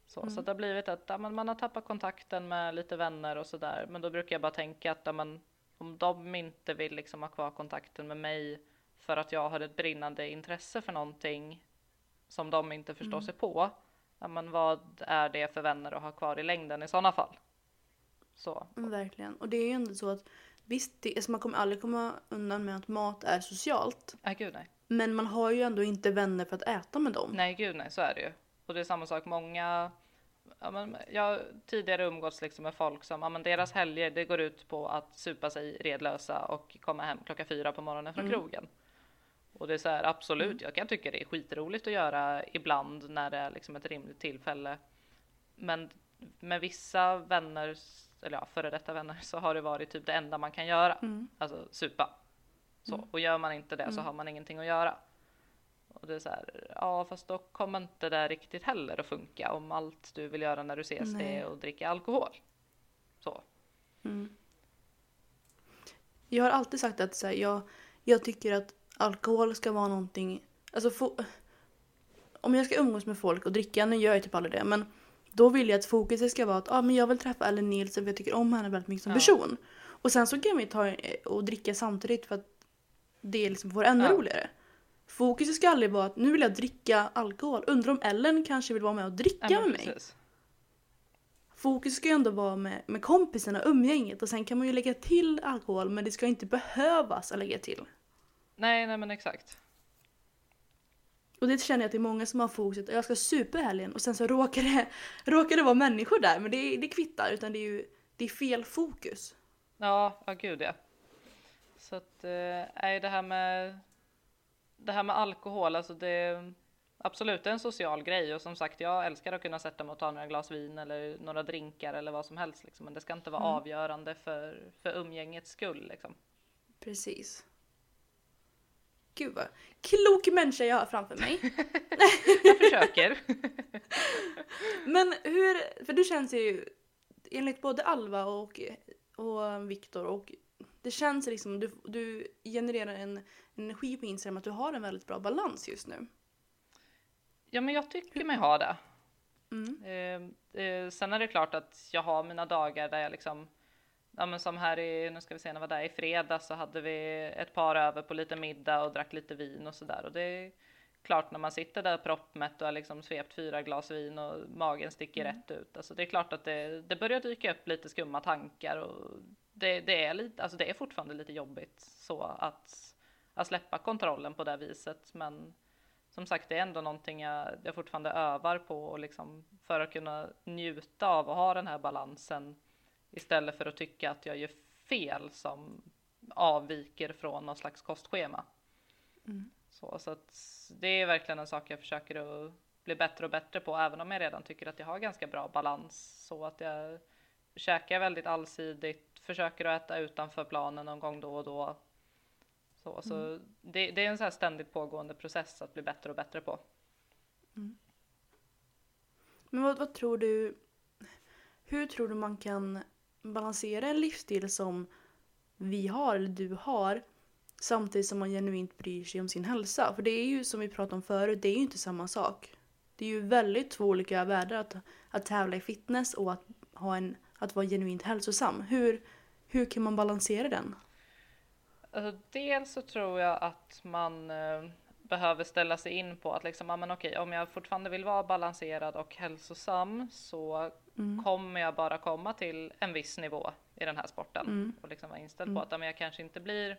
Så, mm. så det har blivit att ja, man har tappat kontakten med lite vänner och sådär. Men då brukar jag bara tänka att ja, man, om de inte vill liksom ha kvar kontakten med mig för att jag har ett brinnande intresse för någonting som de inte förstår mm. sig på. Ja, men vad är det för vänner att ha kvar i längden i sådana fall? Så. Mm, verkligen. Och det är ju ändå så att visst, det, alltså man kommer aldrig komma undan med att mat är socialt. Nej, gud nej. Men man har ju ändå inte vänner för att äta med dem. Nej, gud nej, så är det ju. Och det är samma sak, många Ja, men jag har tidigare umgåtts liksom med folk som, ja, men deras helger det går ut på att supa sig redlösa och komma hem klockan fyra på morgonen från mm. krogen. Och det är så här, absolut, mm. jag kan tycka det är skitroligt att göra ibland när det är liksom ett rimligt tillfälle. Men med vissa vänner, eller ja, före detta vänner, så har det varit typ det enda man kan göra. Mm. Alltså supa. Så, mm. Och gör man inte det så mm. har man ingenting att göra. Och det är så här, ja fast då kommer inte det riktigt heller att funka om allt du vill göra när du ses Nej. är att dricka alkohol. Så. Jag har alltid sagt att så här, jag, jag tycker att alkohol ska vara någonting... Alltså få, om jag ska umgås med folk och dricka, nu gör jag typ aldrig det, men då vill jag att fokuset ska vara att ah, men jag vill träffa Ellen Nielsen för jag tycker om henne väldigt mycket som Ja. person. Och sen så kan vi ta eh, och dricka samtidigt för att det liksom får ännu Ja. roligare. Fokuset ska aldrig vara att nu vill jag dricka alkohol. Undrar om Ellen kanske vill vara med och dricka Ja, med mig. Fokus ska ju ändå vara med, med kompisarna, umgänget och sen kan man ju lägga till alkohol men det ska inte behövas att lägga till. Nej, nej men exakt. Och det känner jag att det är många som har fokuset jag ska supa helgen och sen så råkar det, råkar det vara människor där men det, det kvittar utan det är ju det är fel fokus. Ja, ja gud ja. Så att, eh, nej det här med det här med alkohol, alltså det absolut det är en social grej och som sagt jag älskar att kunna sätta mig och ta några glas vin eller några drinkar eller vad som helst liksom. Men det ska inte vara avgörande för, för umgängets skull liksom. Precis. Gud vad klok människa jag har framför mig. Jag försöker. Men hur, för du känns ju enligt både Alva och, och Viktor och det känns liksom, du, du genererar en energi på Instagram att du har en väldigt bra balans just nu. Ja, men jag tycker mig ha det. Mm. Eh, eh, sen är det klart att jag har mina dagar där jag liksom, ja men som här i, nu ska vi se, när var där i fredags så hade vi ett par över på lite middag och drack lite vin och sådär och det är klart när man sitter där proppmätt och har liksom svept fyra glas vin och magen sticker rätt ut. Alltså det är klart att det, det börjar dyka upp lite skumma tankar och det, det är lite, alltså det är fortfarande lite jobbigt så att, att släppa kontrollen på det viset. Men som sagt, det är ändå någonting jag, jag fortfarande övar på och liksom för att kunna njuta av och ha den här balansen istället för att tycka att jag gör fel som avviker från någon slags kostschema. Så, så att det är verkligen en sak jag försöker att bli bättre och bättre på, även om jag redan tycker att jag har ganska bra balans så att jag käkar väldigt allsidigt, försöker att äta utanför planen någon gång då och då. Så, så det, det är en så här ständigt pågående process att bli bättre och bättre på. Men vad, vad tror du, hur tror du man kan balansera en livsstil som vi har, eller du har, samtidigt som man genuint bryr sig om sin hälsa? För det är ju som vi pratade om förut, det är ju inte samma sak. Det är ju väldigt två olika världar att, att tävla i fitness och att, ha en, att vara genuint hälsosam. Hur, hur kan man balansera den? Alltså, dels så tror jag att man eh, behöver ställa sig in på att liksom, ja, men okej, om jag fortfarande vill vara balanserad och hälsosam så kommer jag bara komma till en viss nivå i den här sporten och liksom vara inställd på att ja, men jag kanske inte blir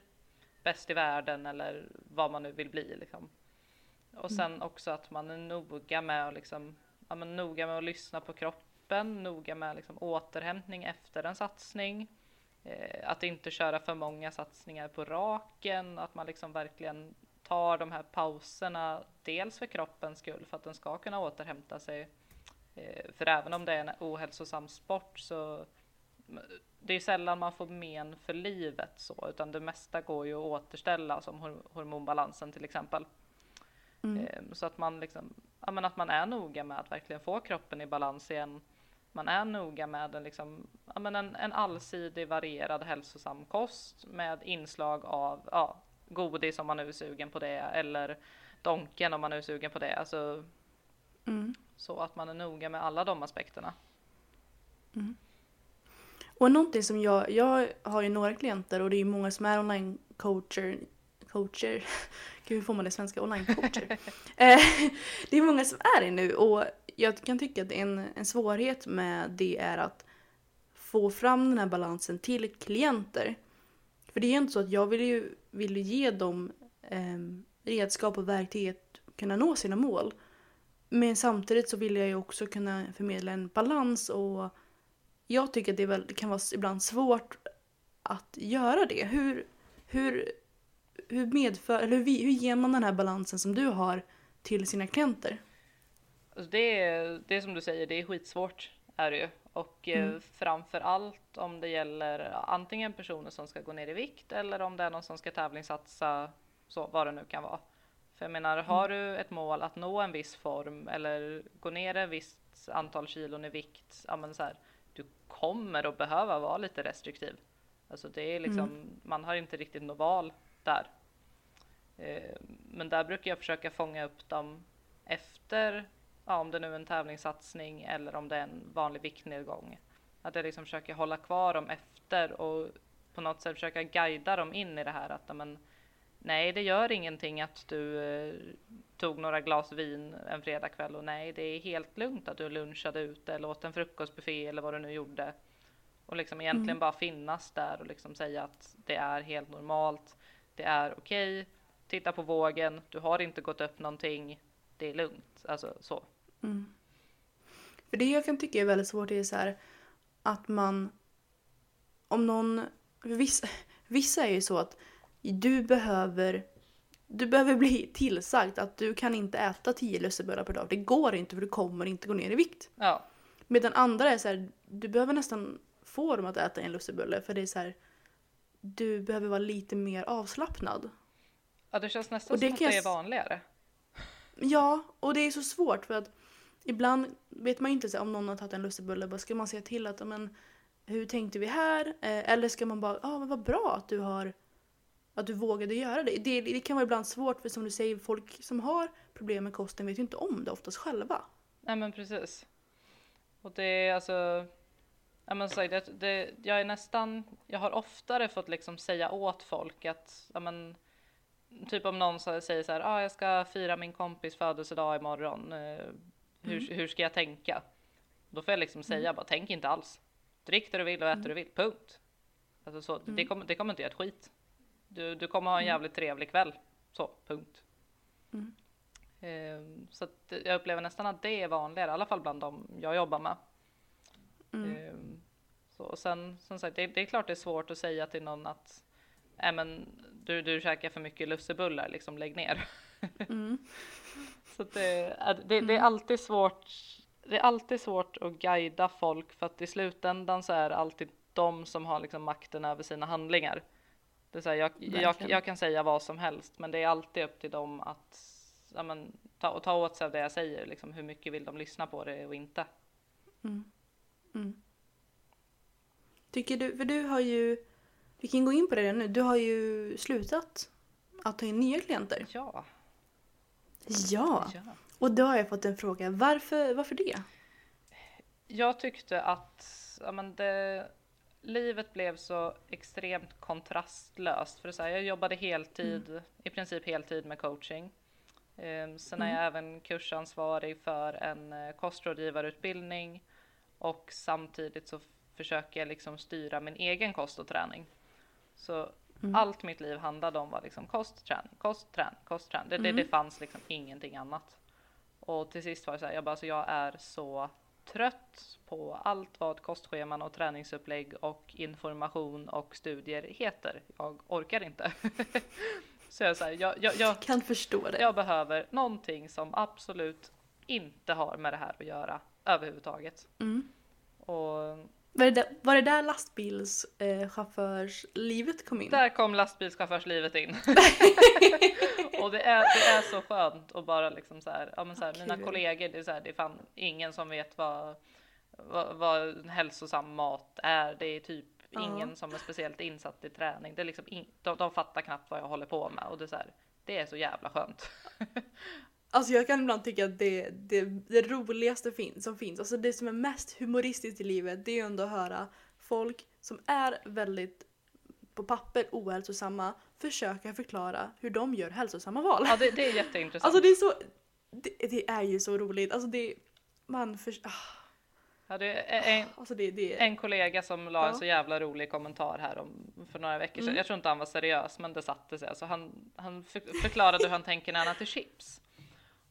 bäst i världen eller vad man nu vill bli. Liksom. Och sen också att man är noga med att liksom, ja, men noga med att lyssna på kroppen, noga med liksom, återhämtning efter en satsning. Eh, att inte köra för många satsningar på raken, att man liksom verkligen tar de här pauserna, dels för kroppens skull, för att den ska kunna återhämta sig. Eh, för även om det är en ohälsosam sport så det är sällan man får men för livet så, utan det mesta går ju att återställa som hor- hormonbalansen till exempel. Eh, Så att man liksom, ja men att man är noga med att verkligen få kroppen i balans igen. Man är noga med en, liksom, ja men en, en allsidig, varierad, hälsosam kost med inslag av ja, godis om man nu är sugen på det eller donken om man nu är sugen på det. Alltså, Så att man är noga med alla de aspekterna. Och någonting som jag, jag har ju några klienter och det är ju många som är online-coacher, coacher, gud hur får man det svenska, online-coacher. Eh, det är många som är det nu och jag kan tycka att en, en svårighet med det är att få fram den här balansen till klienter. För det är ju inte så att jag vill ju vill ju ge dem eh, redskap och verktyg att kunna nå sina mål. Men samtidigt så vill jag ju också kunna förmedla en balans och jag tycker att det, väl, det kan vara ibland svårt att göra det. Hur, hur, hur, medför, eller hur, hur ger man den här balansen som du har till sina klienter? Alltså det, är, det är som du säger, det är skitsvårt är det ju. Och eh, framför allt om det gäller antingen personer som ska gå ner i vikt eller om det är någon som ska tävlingssatsa, så vad det nu kan vara. För jag menar, har du ett mål att nå en viss form eller gå ner ett visst antal kilon i vikt, ja men så här, du kommer att behöva vara lite restriktiv. Alltså det är liksom, mm. man har inte riktigt något val där. Eh, men där brukar jag försöka fånga upp dem efter, ja, om det nu är en tävlingssatsning eller om det är en vanlig viktnedgång. Att jag liksom försöker hålla kvar dem efter och på något sätt försöka guida dem in i det här att men, nej, det gör ingenting att du eh, tog några glas vin en fredagkväll och nej, det är helt lugnt att du lunchade ute eller åt en frukostbuffé eller vad du nu gjorde. Och liksom egentligen mm. bara finnas där och liksom säga att det är helt normalt. Det är okej. Okay, titta på vågen. Du har inte gått upp någonting. Det är lugnt. Alltså så. Mm. För det jag kan tycka är väldigt svårt är så här att man om någon vissa, vissa är ju så att du behöver du behöver bli tillsagd att du kan inte äta 10 lussebullar per dag. Det går inte för du kommer inte gå ner i vikt. Ja. Medan andra är så här, du behöver nästan få dem att äta en lussebulle för det är så här, du behöver vara lite mer avslappnad. Ja, det känns nästan det som att det är vanligare. Ja, och det är så svårt för att ibland vet man ju inte så om någon har tagit en lussebulle, ska man säga till att men, hur tänkte vi här? Eh, eller ska man bara, ja ah, men vad bra att du har att du vågade göra det. det. Det kan vara ibland svårt för som du säger, folk som har problem med kosten vet ju inte om det oftast själva. Nej men precis. Och det är alltså, ja men så det, det, jag är nästan, jag har oftare fått liksom säga åt folk att, ja men, typ om någon säger så här, ah, jag ska fira min kompis födelsedag imorgon, eh, hur, mm. hur ska jag tänka? Då får jag liksom säga mm. bara, tänk inte alls. Drick det du vill och ät det mm. du vill, punkt. Alltså så, det, mm. kommer, det kommer inte göra ett skit. Du, du kommer ha en mm. jävligt trevlig kväll. Så, punkt. Mm. Eh, så att jag upplever nästan att det är vanligare, i alla fall bland de jag jobbar med. Mm. Eh, så, och sen som sagt, det, det, är klart det är svårt att säga till någon att äh, men, du, du käkar för mycket lussebullar, liksom lägg ner. Mm. så det, det, det, är mm. alltid svårt. Det är alltid svårt att guida folk för att i slutändan så är det alltid de som har liksom makten över sina handlingar. Det är så här, jag, jag, jag, kan säga vad som helst, men det är alltid upp till dem att ja, men, ta, ta åt sig av det jag säger. Liksom, hur mycket vill de lyssna på det och inte? Mm. Mm. Tycker du, för du har ju, vi kan gå in på det nu, du har ju slutat att ta in nya klienter. Ja. Ja. ja. Och då har jag fått en fråga, varför, varför det? Jag tyckte att ja, men det, livet blev så extremt kontrastlöst. För så här, jag jobbade heltid, mm. i princip heltid med coaching. Um, sen mm. är jag även kursansvarig för en uh, kostrådgivarutbildning och samtidigt så försöker jag liksom styra min egen kost och träning. Så mm. allt mitt liv handlade om var liksom kost, träning, kost, träning, kost, träning. Det, det, det mm. fanns liksom ingenting annat. Och till sist var det så här, jag bara, alltså jag är så trött på allt vad kostscheman och träningsupplägg och information och studier heter. Jag orkar inte. så jag, så här, jag, jag, jag, kan förstå det. Jag behöver någonting som absolut inte har med det här att göra överhuvudtaget. Mm. Och var det, där, var det där lastbilschaufförslivet kom in? Där kom lastbilschaufförslivet in. och det är, det är så skönt att bara liksom så här, ja men så här, mina kollegor, det är så här, det är fan ingen som vet vad, vad, vad hälsosam mat är. Det är typ ja. ingen som är speciellt insatt i träning. Det är liksom in, de, de fattar knappt vad jag håller på med och det är så här, det är så jävla skönt. Alltså jag kan ibland tycka att det, det, det roligaste fin som finns, alltså det som är mest humoristiskt i livet, det är ju ändå att höra folk som är väldigt på papper ohälsosamma försöka förklara hur de gör hälsosamma val. Ja det, det är jätteintressant. Alltså det är så, det, det, är ju så roligt. Alltså det, man för, ah. Ja, det är en, alltså det, det, en kollega som la ja. en så jävla rolig kommentar här om, för några veckor sedan. Mm. Jag tror inte han var seriös, men det satte sig. Alltså han, han förklarade hur han tänker när han äter chips.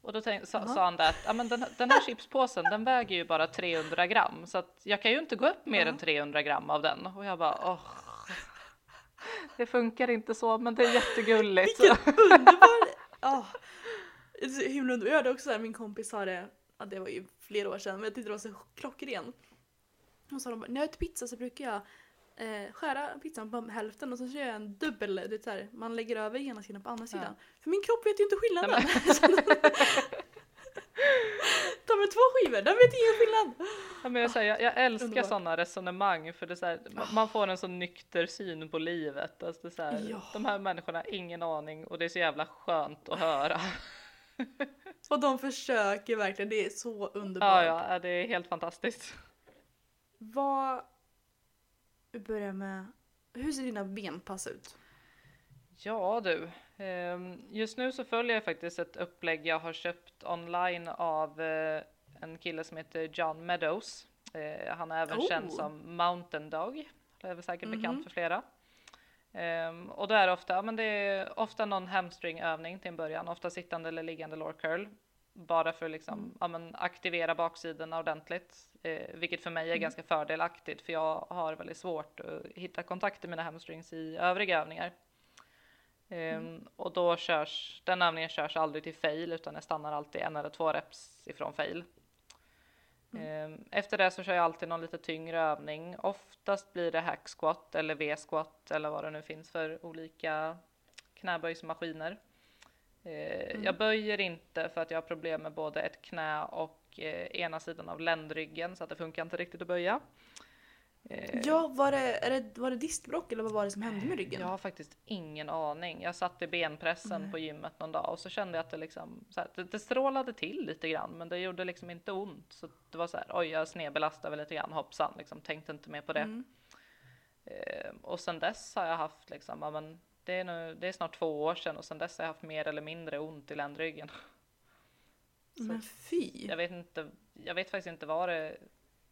Och då tänkte, sa, sa, han det att ja, men den, den här chipspåsen den väger ju bara 300 gram så att jag kan ju inte gå upp mer ja. än 300 gram av den. Och jag bara åh. Det funkar inte så men det är jättegulligt. Vilken underbar! Oh. Himla underbar. Jag hörde också att min kompis sa det, ja, det var ju flera år sedan men jag tyckte det var så klockren. Hon sa när jag äter pizza så brukar jag eh, skära pizzan på hälften och så kör jag en dubbel, det så här, man lägger över ena sidan på andra sidan. Ja. För min kropp vet ju inte skillnaden. Ta med två skivor, den vet ingen skillnad. Ja, men jag, säger, jag, jag älskar Underbart. sådana resonemang för det är så här, ma- man får en så nykter syn på livet. Alltså är så här, Ja. De här människorna har ingen aning och det är så jävla skönt att höra. Och de försöker verkligen, det är så underbart. Ja, ja, det är helt fantastiskt. Vad... Vi börjar med... Hur ser dina benpass ut? Ja du, ehm, just nu så följer jag faktiskt ett upplägg jag har köpt online av eh, en kille som heter John Meadows. Eh, Han är även Oh. känd som Mountain Dog, det är väl säkert Mhm. bekant för flera. Ehm, och då är det ofta, men det är ofta någon hamstringövning till en början, ofta sittande eller liggande lår curl. Bara för att liksom, Mm. ja, men aktivera baksidorna ordentligt, eh, vilket för mig är Mm. ganska fördelaktigt för jag har väldigt svårt att hitta kontakt i mina hamstrings i övriga övningar. Ehm, och då körs, den övningen körs aldrig till fail utan jag stannar alltid en eller två reps ifrån fail. Ehm, efter det så kör jag alltid någon lite tyngre övning. Oftast blir det hack squat eller V-squat eller vad det nu finns för olika knäböjsmaskiner. Eh, Jag böjer inte för att jag har problem med både ett knä och ena sidan av ländryggen så att det funkar inte riktigt att böja. Eh, Ja, var det, är det, var det diskbråck eller vad var det som hände med ryggen? Jag har faktiskt ingen aning. Jag satt i benpressen på gymmet någon dag och så kände jag att det liksom så här, det, det strålade till lite grann, men det gjorde liksom inte ont. Så det var så här, oj, jag snedbelastade väl lite grann, hoppsan, liksom tänkte inte mer på det. Mm. Eh, och sen dess har jag haft liksom, ja, men det är nu, det är snart två år sedan och sen dess har jag haft mer eller mindre ont i ländryggen. Men fy! Jag vet inte, jag vet faktiskt inte vad det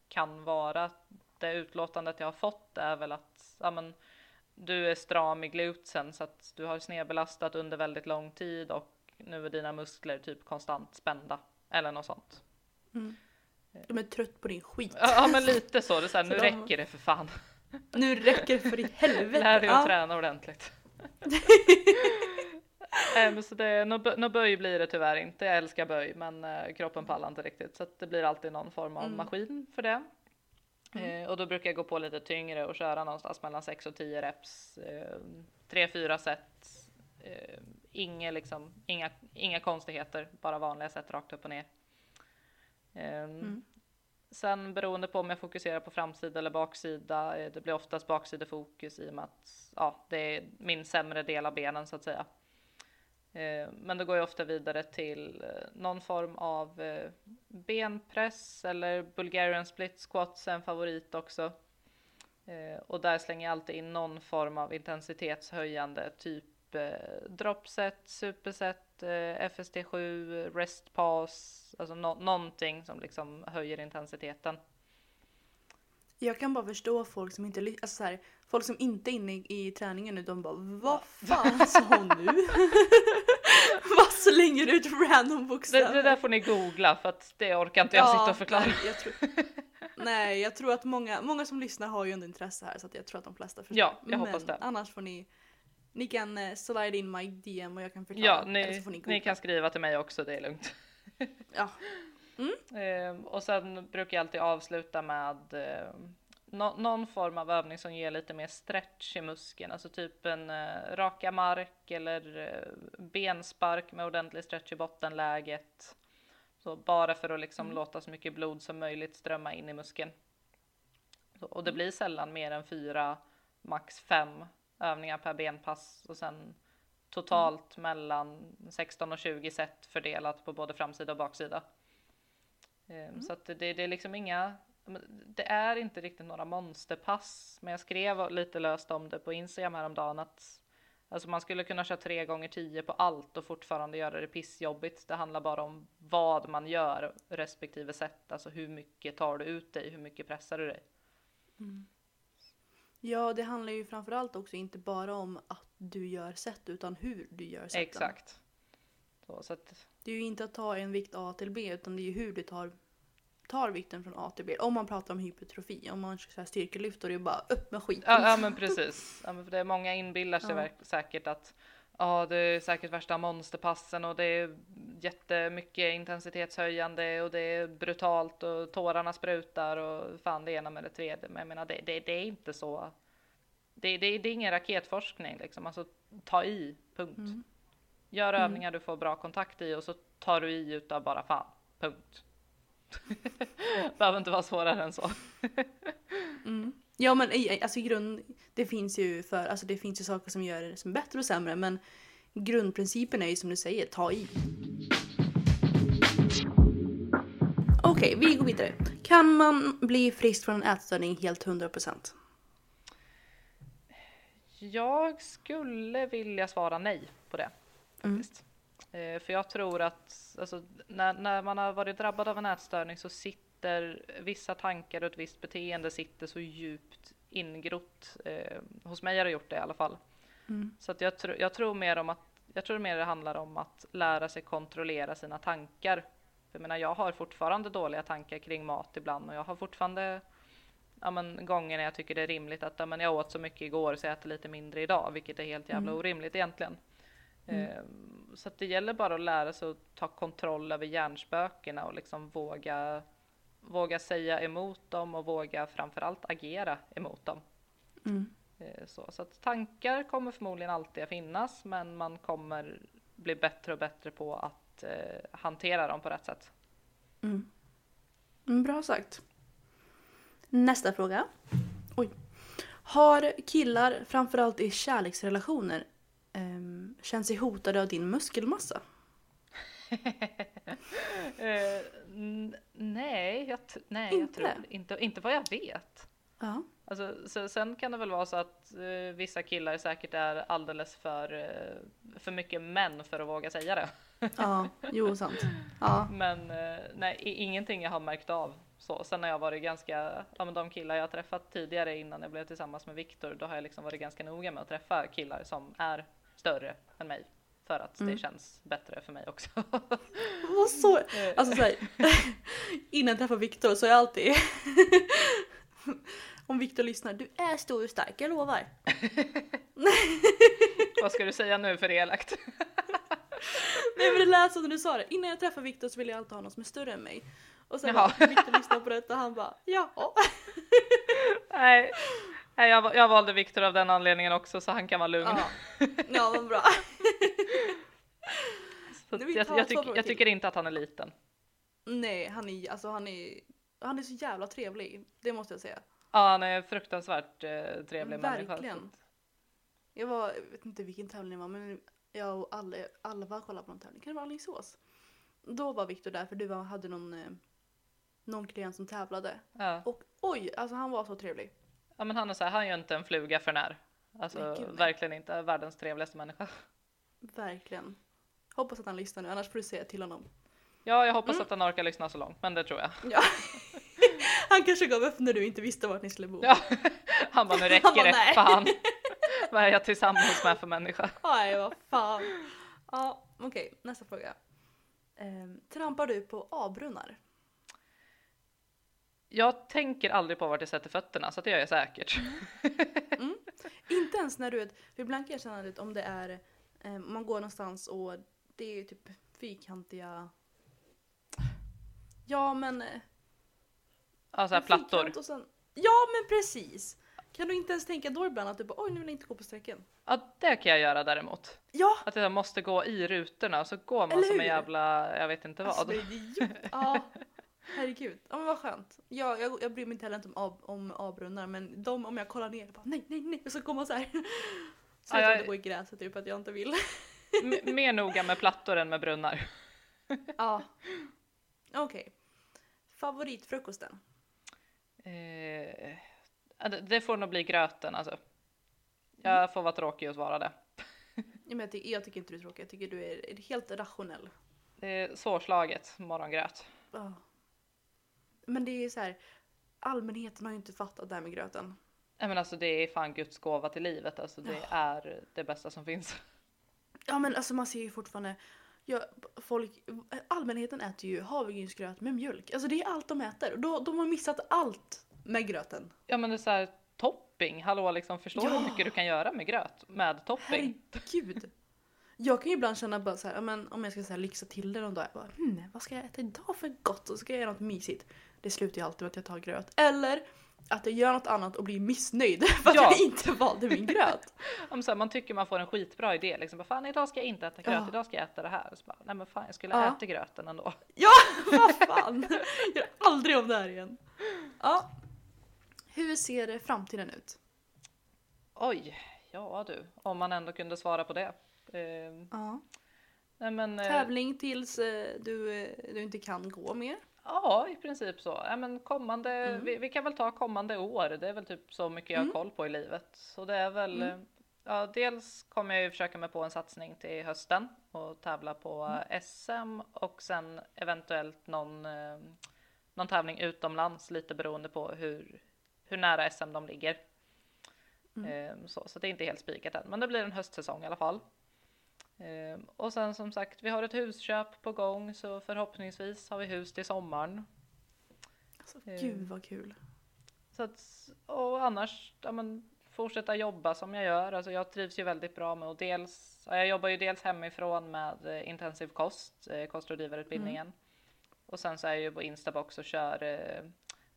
kan vara. Det utlåtandet jag har fått är väl att ja, men, du är stram i glutsen så att du har snedbelastat under väldigt lång tid och nu är dina muskler typ konstant spända eller något sånt. De är trött på din skit. Ja men lite så, det är så här, Så nu de- räcker det för fan. Nu räcker det för i helvete. Lär dig att Ja. träna ordentligt. Men så det, nå, bö- nå böj blir det tyvärr inte. Jag älskar böj, men eh, kroppen pallar inte riktigt så att det blir alltid någon form av Mm. maskin för det. Eh, och då brukar jag gå på lite tyngre och köra någonstans mellan 6 och 10 reps. Eh, 3-4 set. Eh, inga, liksom, inga, inga konstigheter, bara vanliga set rakt upp och ner. Eh, Sen beroende på om jag fokuserar på framsida eller baksida, det blir oftast baksidefokus i och med att ja, det är min sämre del av benen så att säga. Eh, men då går jag ofta vidare till eh, någon form av eh, benpress eller Bulgarian split squats är en favorit också. Och där slänger jag alltid in någon form av intensitetshöjande, typ dropset, superset, FST7, rest pass, alltså no någonting som liksom höjer intensiteten. Jag kan bara förstå folk som inte ly- alltså så här, folk som inte är inne i, i träningen nu, de bara vad fan sa hon nu? vad slänger du ut random Det, bokstäver? det där får ni googla för att det orkar inte jag sitta och förklara. Nej jag, tror, nej, jag tror att många, många som lyssnar har ju ändå intresse här så att jag tror att de flesta förstår. Ja, jag hoppas det. annars får ni, ni kan eh, slide in my DM och jag kan förklara. Ja, ni, ni, ni kan skriva till mig också, det är lugnt. Ja. Ehm, och sen brukar jag alltid avsluta med eh, nå- någon form av övning som ger lite mer stretch i muskeln, alltså typ en eh, raka mark eller eh, benspark med ordentlig stretch i bottenläget. Så bara för att liksom låta så mycket blod som möjligt strömma in i muskeln. Så, och det blir sällan mer än fyra, max fem övningar per benpass och sen totalt mellan 16 och 20 set fördelat på både framsida och baksida. Ehm, Så att det, det är liksom inga, det är inte riktigt några monsterpass, men jag skrev lite löst om det på Instagram häromdagen att alltså man skulle kunna köra tre gånger tio på allt och fortfarande göra det pissjobbigt. Det handlar bara om vad man gör respektive sätt, alltså hur mycket tar du ut dig, hur mycket pressar du dig? ja, det handlar ju framförallt också inte bara om att du gör set utan hur du gör seten. Exakt. Så, så att, Det är ju inte att ta en vikt A till B utan det är ju hur du tar, tar vikten från A till B. Om man pratar om hypertrofi, om man kör styrkelyft då är det bara upp med skiten. Ja, ja men precis. Ja, men för det är många inbillar sig Ja. säkert att ja, det är säkert värsta monsterpassen och det är jättemycket intensitetshöjande och det är brutalt och tårarna sprutar och fan det ena med det tredje. Men jag menar det, det, det är inte så. Det, det, det är ingen raketforskning liksom. Alltså ta i, punkt. Gör övningar du får bra kontakt i och så tar du i utav bara fan, punkt. Behöver inte vara svårare än så. Mm. Ja men alltså grund, det finns ju för, alltså det finns ju saker som gör det som bättre och sämre men grundprincipen är ju som du säger, ta i. Okej, vi går vidare. Kan man bli frisk från en ätstörning helt 100%? Jag skulle vilja svara nej på det. Faktiskt. Eh, för jag tror att alltså, när, när man har varit drabbad av en ätstörning så sitter vissa tankar och ett visst beteende sitter så djupt ingrott. Eh, hos mig har det gjort det i alla fall. Så att jag, tr- jag tror mer om att jag tror mer det handlar om att lära sig kontrollera sina tankar. För jag menar, jag har fortfarande dåliga tankar kring mat ibland och jag har fortfarande ja, men, gånger när jag tycker det är rimligt att ja, men jag åt så mycket igår så jag äter lite mindre idag, vilket är helt jävla orimligt egentligen. Ehm, så det gäller bara att lära sig att ta kontroll över hjärnspökena och liksom våga, våga säga emot dem och våga framförallt agera emot dem. Eh, Så, så att tankar kommer förmodligen alltid att finnas, men man kommer bli bättre och bättre på att eh, hantera dem på rätt sätt. Mm, bra sagt. Nästa fråga. Oj. Har killar, framförallt i kärleksrelationer, um, känt sig hotade av din muskelmassa? N- nej, jag, nej jag Inte? tror inte, inte vad jag vet. Ja. Alltså, så, sen kan det väl vara så att eh, vissa killar säkert är alldeles för, eh, för mycket män för att våga säga det. Ja, jo sant. Ja. Men nej, ingenting jag har märkt av. Så, sen har jag varit ganska, ja men de killar jag träffat tidigare innan jag blev tillsammans med Viktor, då har jag liksom varit ganska noga med att träffa killar som är större än mig. För att det känns bättre för mig också. Vad så, alltså så här, innan jag träffar Viktor så är jag alltid Om Viktor lyssnar, du är stor och stark, jag lovar. Vad ska du säga nu för elakt? Nej men det lät som när du sa det, innan jag träffar Viktor så vill jag alltid ha någon som är större än mig. Och sen Viktor lyssnar på detta och han bara, ja. nej, nej jag, jag valde Viktor av den anledningen också så han kan vara lugn. Ja, ja vad bra. Så jag, jag, tyck, jag tycker inte att han är liten. Nej, han är, alltså han är, han är så jävla trevlig. Det måste jag säga. Ja, han är fruktansvärt eh, trevlig människa. Verkligen. Jag var, jag vet inte vilken tävling det var, men jag och Alva, Alva kollade på någon tävling. Kan det vara Alingsås? Då var Viktor där för du var, hade någon, eh, någon klient som tävlade. Ja. Och oj, alltså han var så trevlig. Ja, men han är så här, han gör inte en fluga för när. Alltså gud, verkligen inte världens trevligaste människa. Verkligen. Hoppas att han lyssnar nu, annars får du säga till honom. Ja, jag hoppas Mm. att han orkar lyssna så långt, men det tror jag. Ja. han kanske gav upp när du inte visste vart ni skulle bo. Ja, han bara, nu Han räcker bara, det, fan. Vad är jag tillsammans med för människa? Nej, vad fan. Ja, okej, nästa fråga. Ehm, trampar du på A-brunnar? Jag tänker aldrig på vart jag sätter fötterna, så det gör jag säkert. Inte ens när du är, för ibland kan jag känna att om det är, eh, man går någonstans och det är typ fyrkantiga, ja men. eh, Ja, så här en plattor. sen, ja men precis! Kan du inte ens tänka då ibland att du bara oj nu vill jag inte gå på sträcken? Ja, det kan jag göra däremot. Ja! Att jag måste gå i rutorna och så går man Eller som en jävla, jag vet inte vad. Alltså, det är. Ja, herregud. Ja men vad skönt. Jag, jag, jag bryr mig inte heller inte om, A- om A-brunnar men de om jag kollar ner bara nej nej nej och så kommer man så här. Så Ja, jag jag- inte gå i gräset typ att jag inte vill. Mer noga med plattor än med brunnar. Ja. Okej. Favoritfrukosten? Eh, det- får nog bli gröten alltså. Jag får vara tråkig och svara det. Ja, men jag, tycker, jag tycker inte du är tråkig, jag tycker du är helt rationell. Det är svårslaget morgongröt. Ja. Men det är så här, allmänheten har ju inte fattat det här med gröten. Nej men alltså det är fan Guds gåva till livet. Alltså det är det bästa som finns. Ja men alltså man ser ju fortfarande, ja, folk, allmänheten äter ju havregrynsgröt med mjölk. Alltså det är allt de äter. Då, de har missat allt med gröten. Ja men det är så här topping. Hallå liksom förstår du Ja. hur mycket du kan göra med gröt med topping? Herregud. Jag kan ju ibland känna bara så här, ja, men om jag ska så här, lyxa till det någon dag, jag bara, hmm, vad ska jag äta idag för gott? Och så ska jag göra något mysigt. Det slutar ju alltid med att jag tar gröt. Eller att jag gör något annat och blir missnöjd för att Ja. jag inte valde min gröt. Om så här, man tycker man får en skitbra idé liksom. Bara, fan idag ska jag inte äta gröt, Ja. idag ska jag äta det här. Så bara, nej men fan jag skulle Ja. äta gröten ändå. Ja, vad fan! Jag gör aldrig om det här igen. Ja. Hur ser framtiden ut? Oj, ja du, om man ändå kunde svara på det. Eh, Ja. nej men, eh, Tävling tills eh, du, eh, du inte kan gå mer. Ja, i princip så. Ja, men kommande, Mm. vi, vi kan väl ta kommande år. Det är väl typ så mycket jag har koll på i livet. Så det är väl, Mm. ja, dels kommer jag ju försöka mig på en satsning till hösten och tävla på Mm. SM och sen eventuellt någon, eh, någon tävling utomlands lite beroende på hur, hur nära SM de ligger. Mm. Eh, Så, så det är inte helt spikat än, men det blir en höstsäsong i alla fall. Eh, Och sen som sagt, vi har ett husköp på gång så förhoppningsvis har vi hus till sommaren. Alltså, Eh. Gud vad kul. Så att, och annars, ja, men, fortsätta jobba som jag gör. Alltså jag trivs ju väldigt bra med och dels, ja, jag jobbar ju dels hemifrån med eh, intensiv kost, eh, kostrådgivarutbildningen. Och sen så är jag ju på Instabox och kör, eh,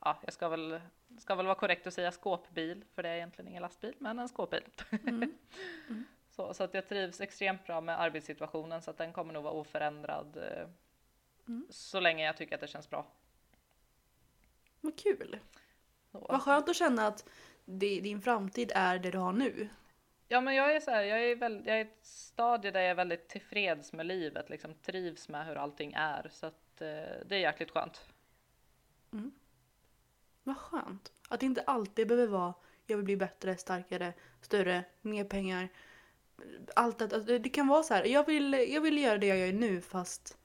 ja, jag ska väl, ska väl vara korrekt att säga skåpbil, för det är egentligen ingen lastbil, men en skåpbil. Mm. Så, så att jag trivs extremt bra med arbetssituationen så att den kommer nog vara oförändrad eh, Mm. så länge jag tycker att det känns bra. Vad kul. Så. Vad skönt att känna att din framtid är det du har nu. Ja, men jag är så här, jag är, väl, jag är i ett stadie där jag är väldigt tillfreds med livet, liksom trivs med hur allting är, så att eh, det är jäkligt skönt. Vad skönt. Att det inte alltid behöver vara jag vill bli bättre, starkare, större, mer pengar. Allt att, att det kan vara så här. Jag vill, jag vill göra det jag gör nu fast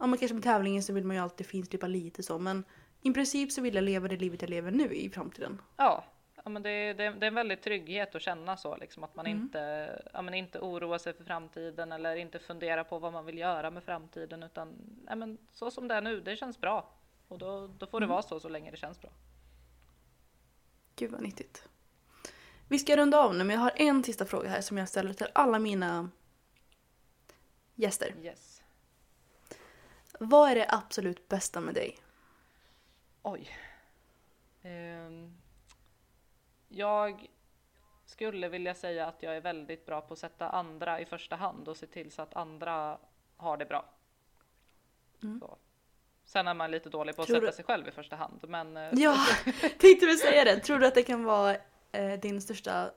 ja, men kanske med tävlingen så vill man ju alltid finslippa lite så men i princip så vill jag leva det livet jag lever nu i framtiden. Ja, ja men det, det, det är en väldigt trygghet att känna så, liksom, att man inte, ja, men inte oroar sig för framtiden eller inte funderar på vad man vill göra med framtiden, utan ja, men, så som det är nu, det känns bra. Och då, då får det vara så så länge det känns bra. Gud vad nyttigt. Vi ska runda av nu men jag har en sista fråga här som jag ställer till alla mina gäster. Yes. Vad är det absolut bästa med dig? Oj. Ehm, jag skulle vilja säga att jag är väldigt bra på att sätta andra i första hand och se till så att andra har det bra. Så. Sen är man lite dålig på att Tror sätta du- sig själv i första hand. Men eh, Ja, tänkte väl säga det. Tror du att det kan vara eh, din största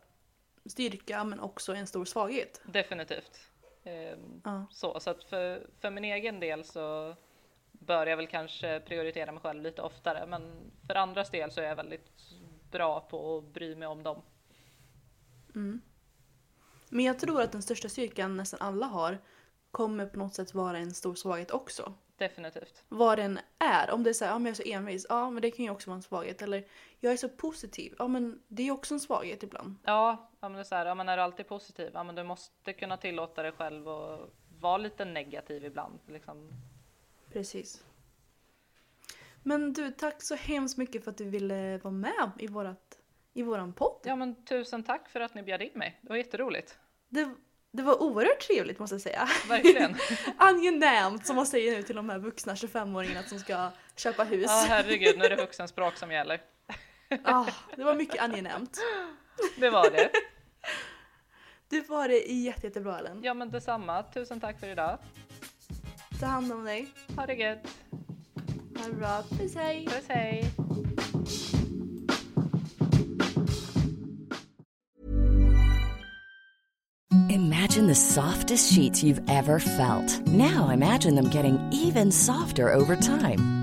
styrka men också en stor svaghet? definitivt. Ehm, Ja. så så att för, för min egen del så bör jag väl kanske prioritera mig själv lite oftare. Men för andras del så är jag väldigt bra på att bry mig om dem. Men jag tror att den största styrkan nästan alla har kommer på något sätt vara en stor svaghet också. Definitivt. Vad den är. Om det är så här, ja men jag är så envis, ja men det kan ju också vara en svaghet. Eller jag är så positiv, ja men det är också en svaghet ibland. Ja, ja men det är så här, ja, men är du alltid positiv? Ja, men du måste kunna tillåta dig själv att vara lite negativ ibland. Liksom. Precis. Men du, tack så hemskt mycket för att du ville vara med i, vårat, i våran podd. Ja, men tusen tack för att ni bjöd in mig. Det var jätteroligt. Det, det var oerhört trevligt måste jag säga. Verkligen. Angenämt som man säger nu till de här vuxna 25-åringarna som ska köpa hus. Ja, herregud, nu är det vuxenspråk som gäller. Ah, det var mycket angenämt. Det var det. Du var det jätte, jättebra Ellen. Ja, men detsamma. Tusen tack för idag. Ta hand om dig. Ha det gött. Ha det bra. Puss hej! Puss hej. Imagine the softest sheets you've ever felt. Now imagine them getting even softer over time.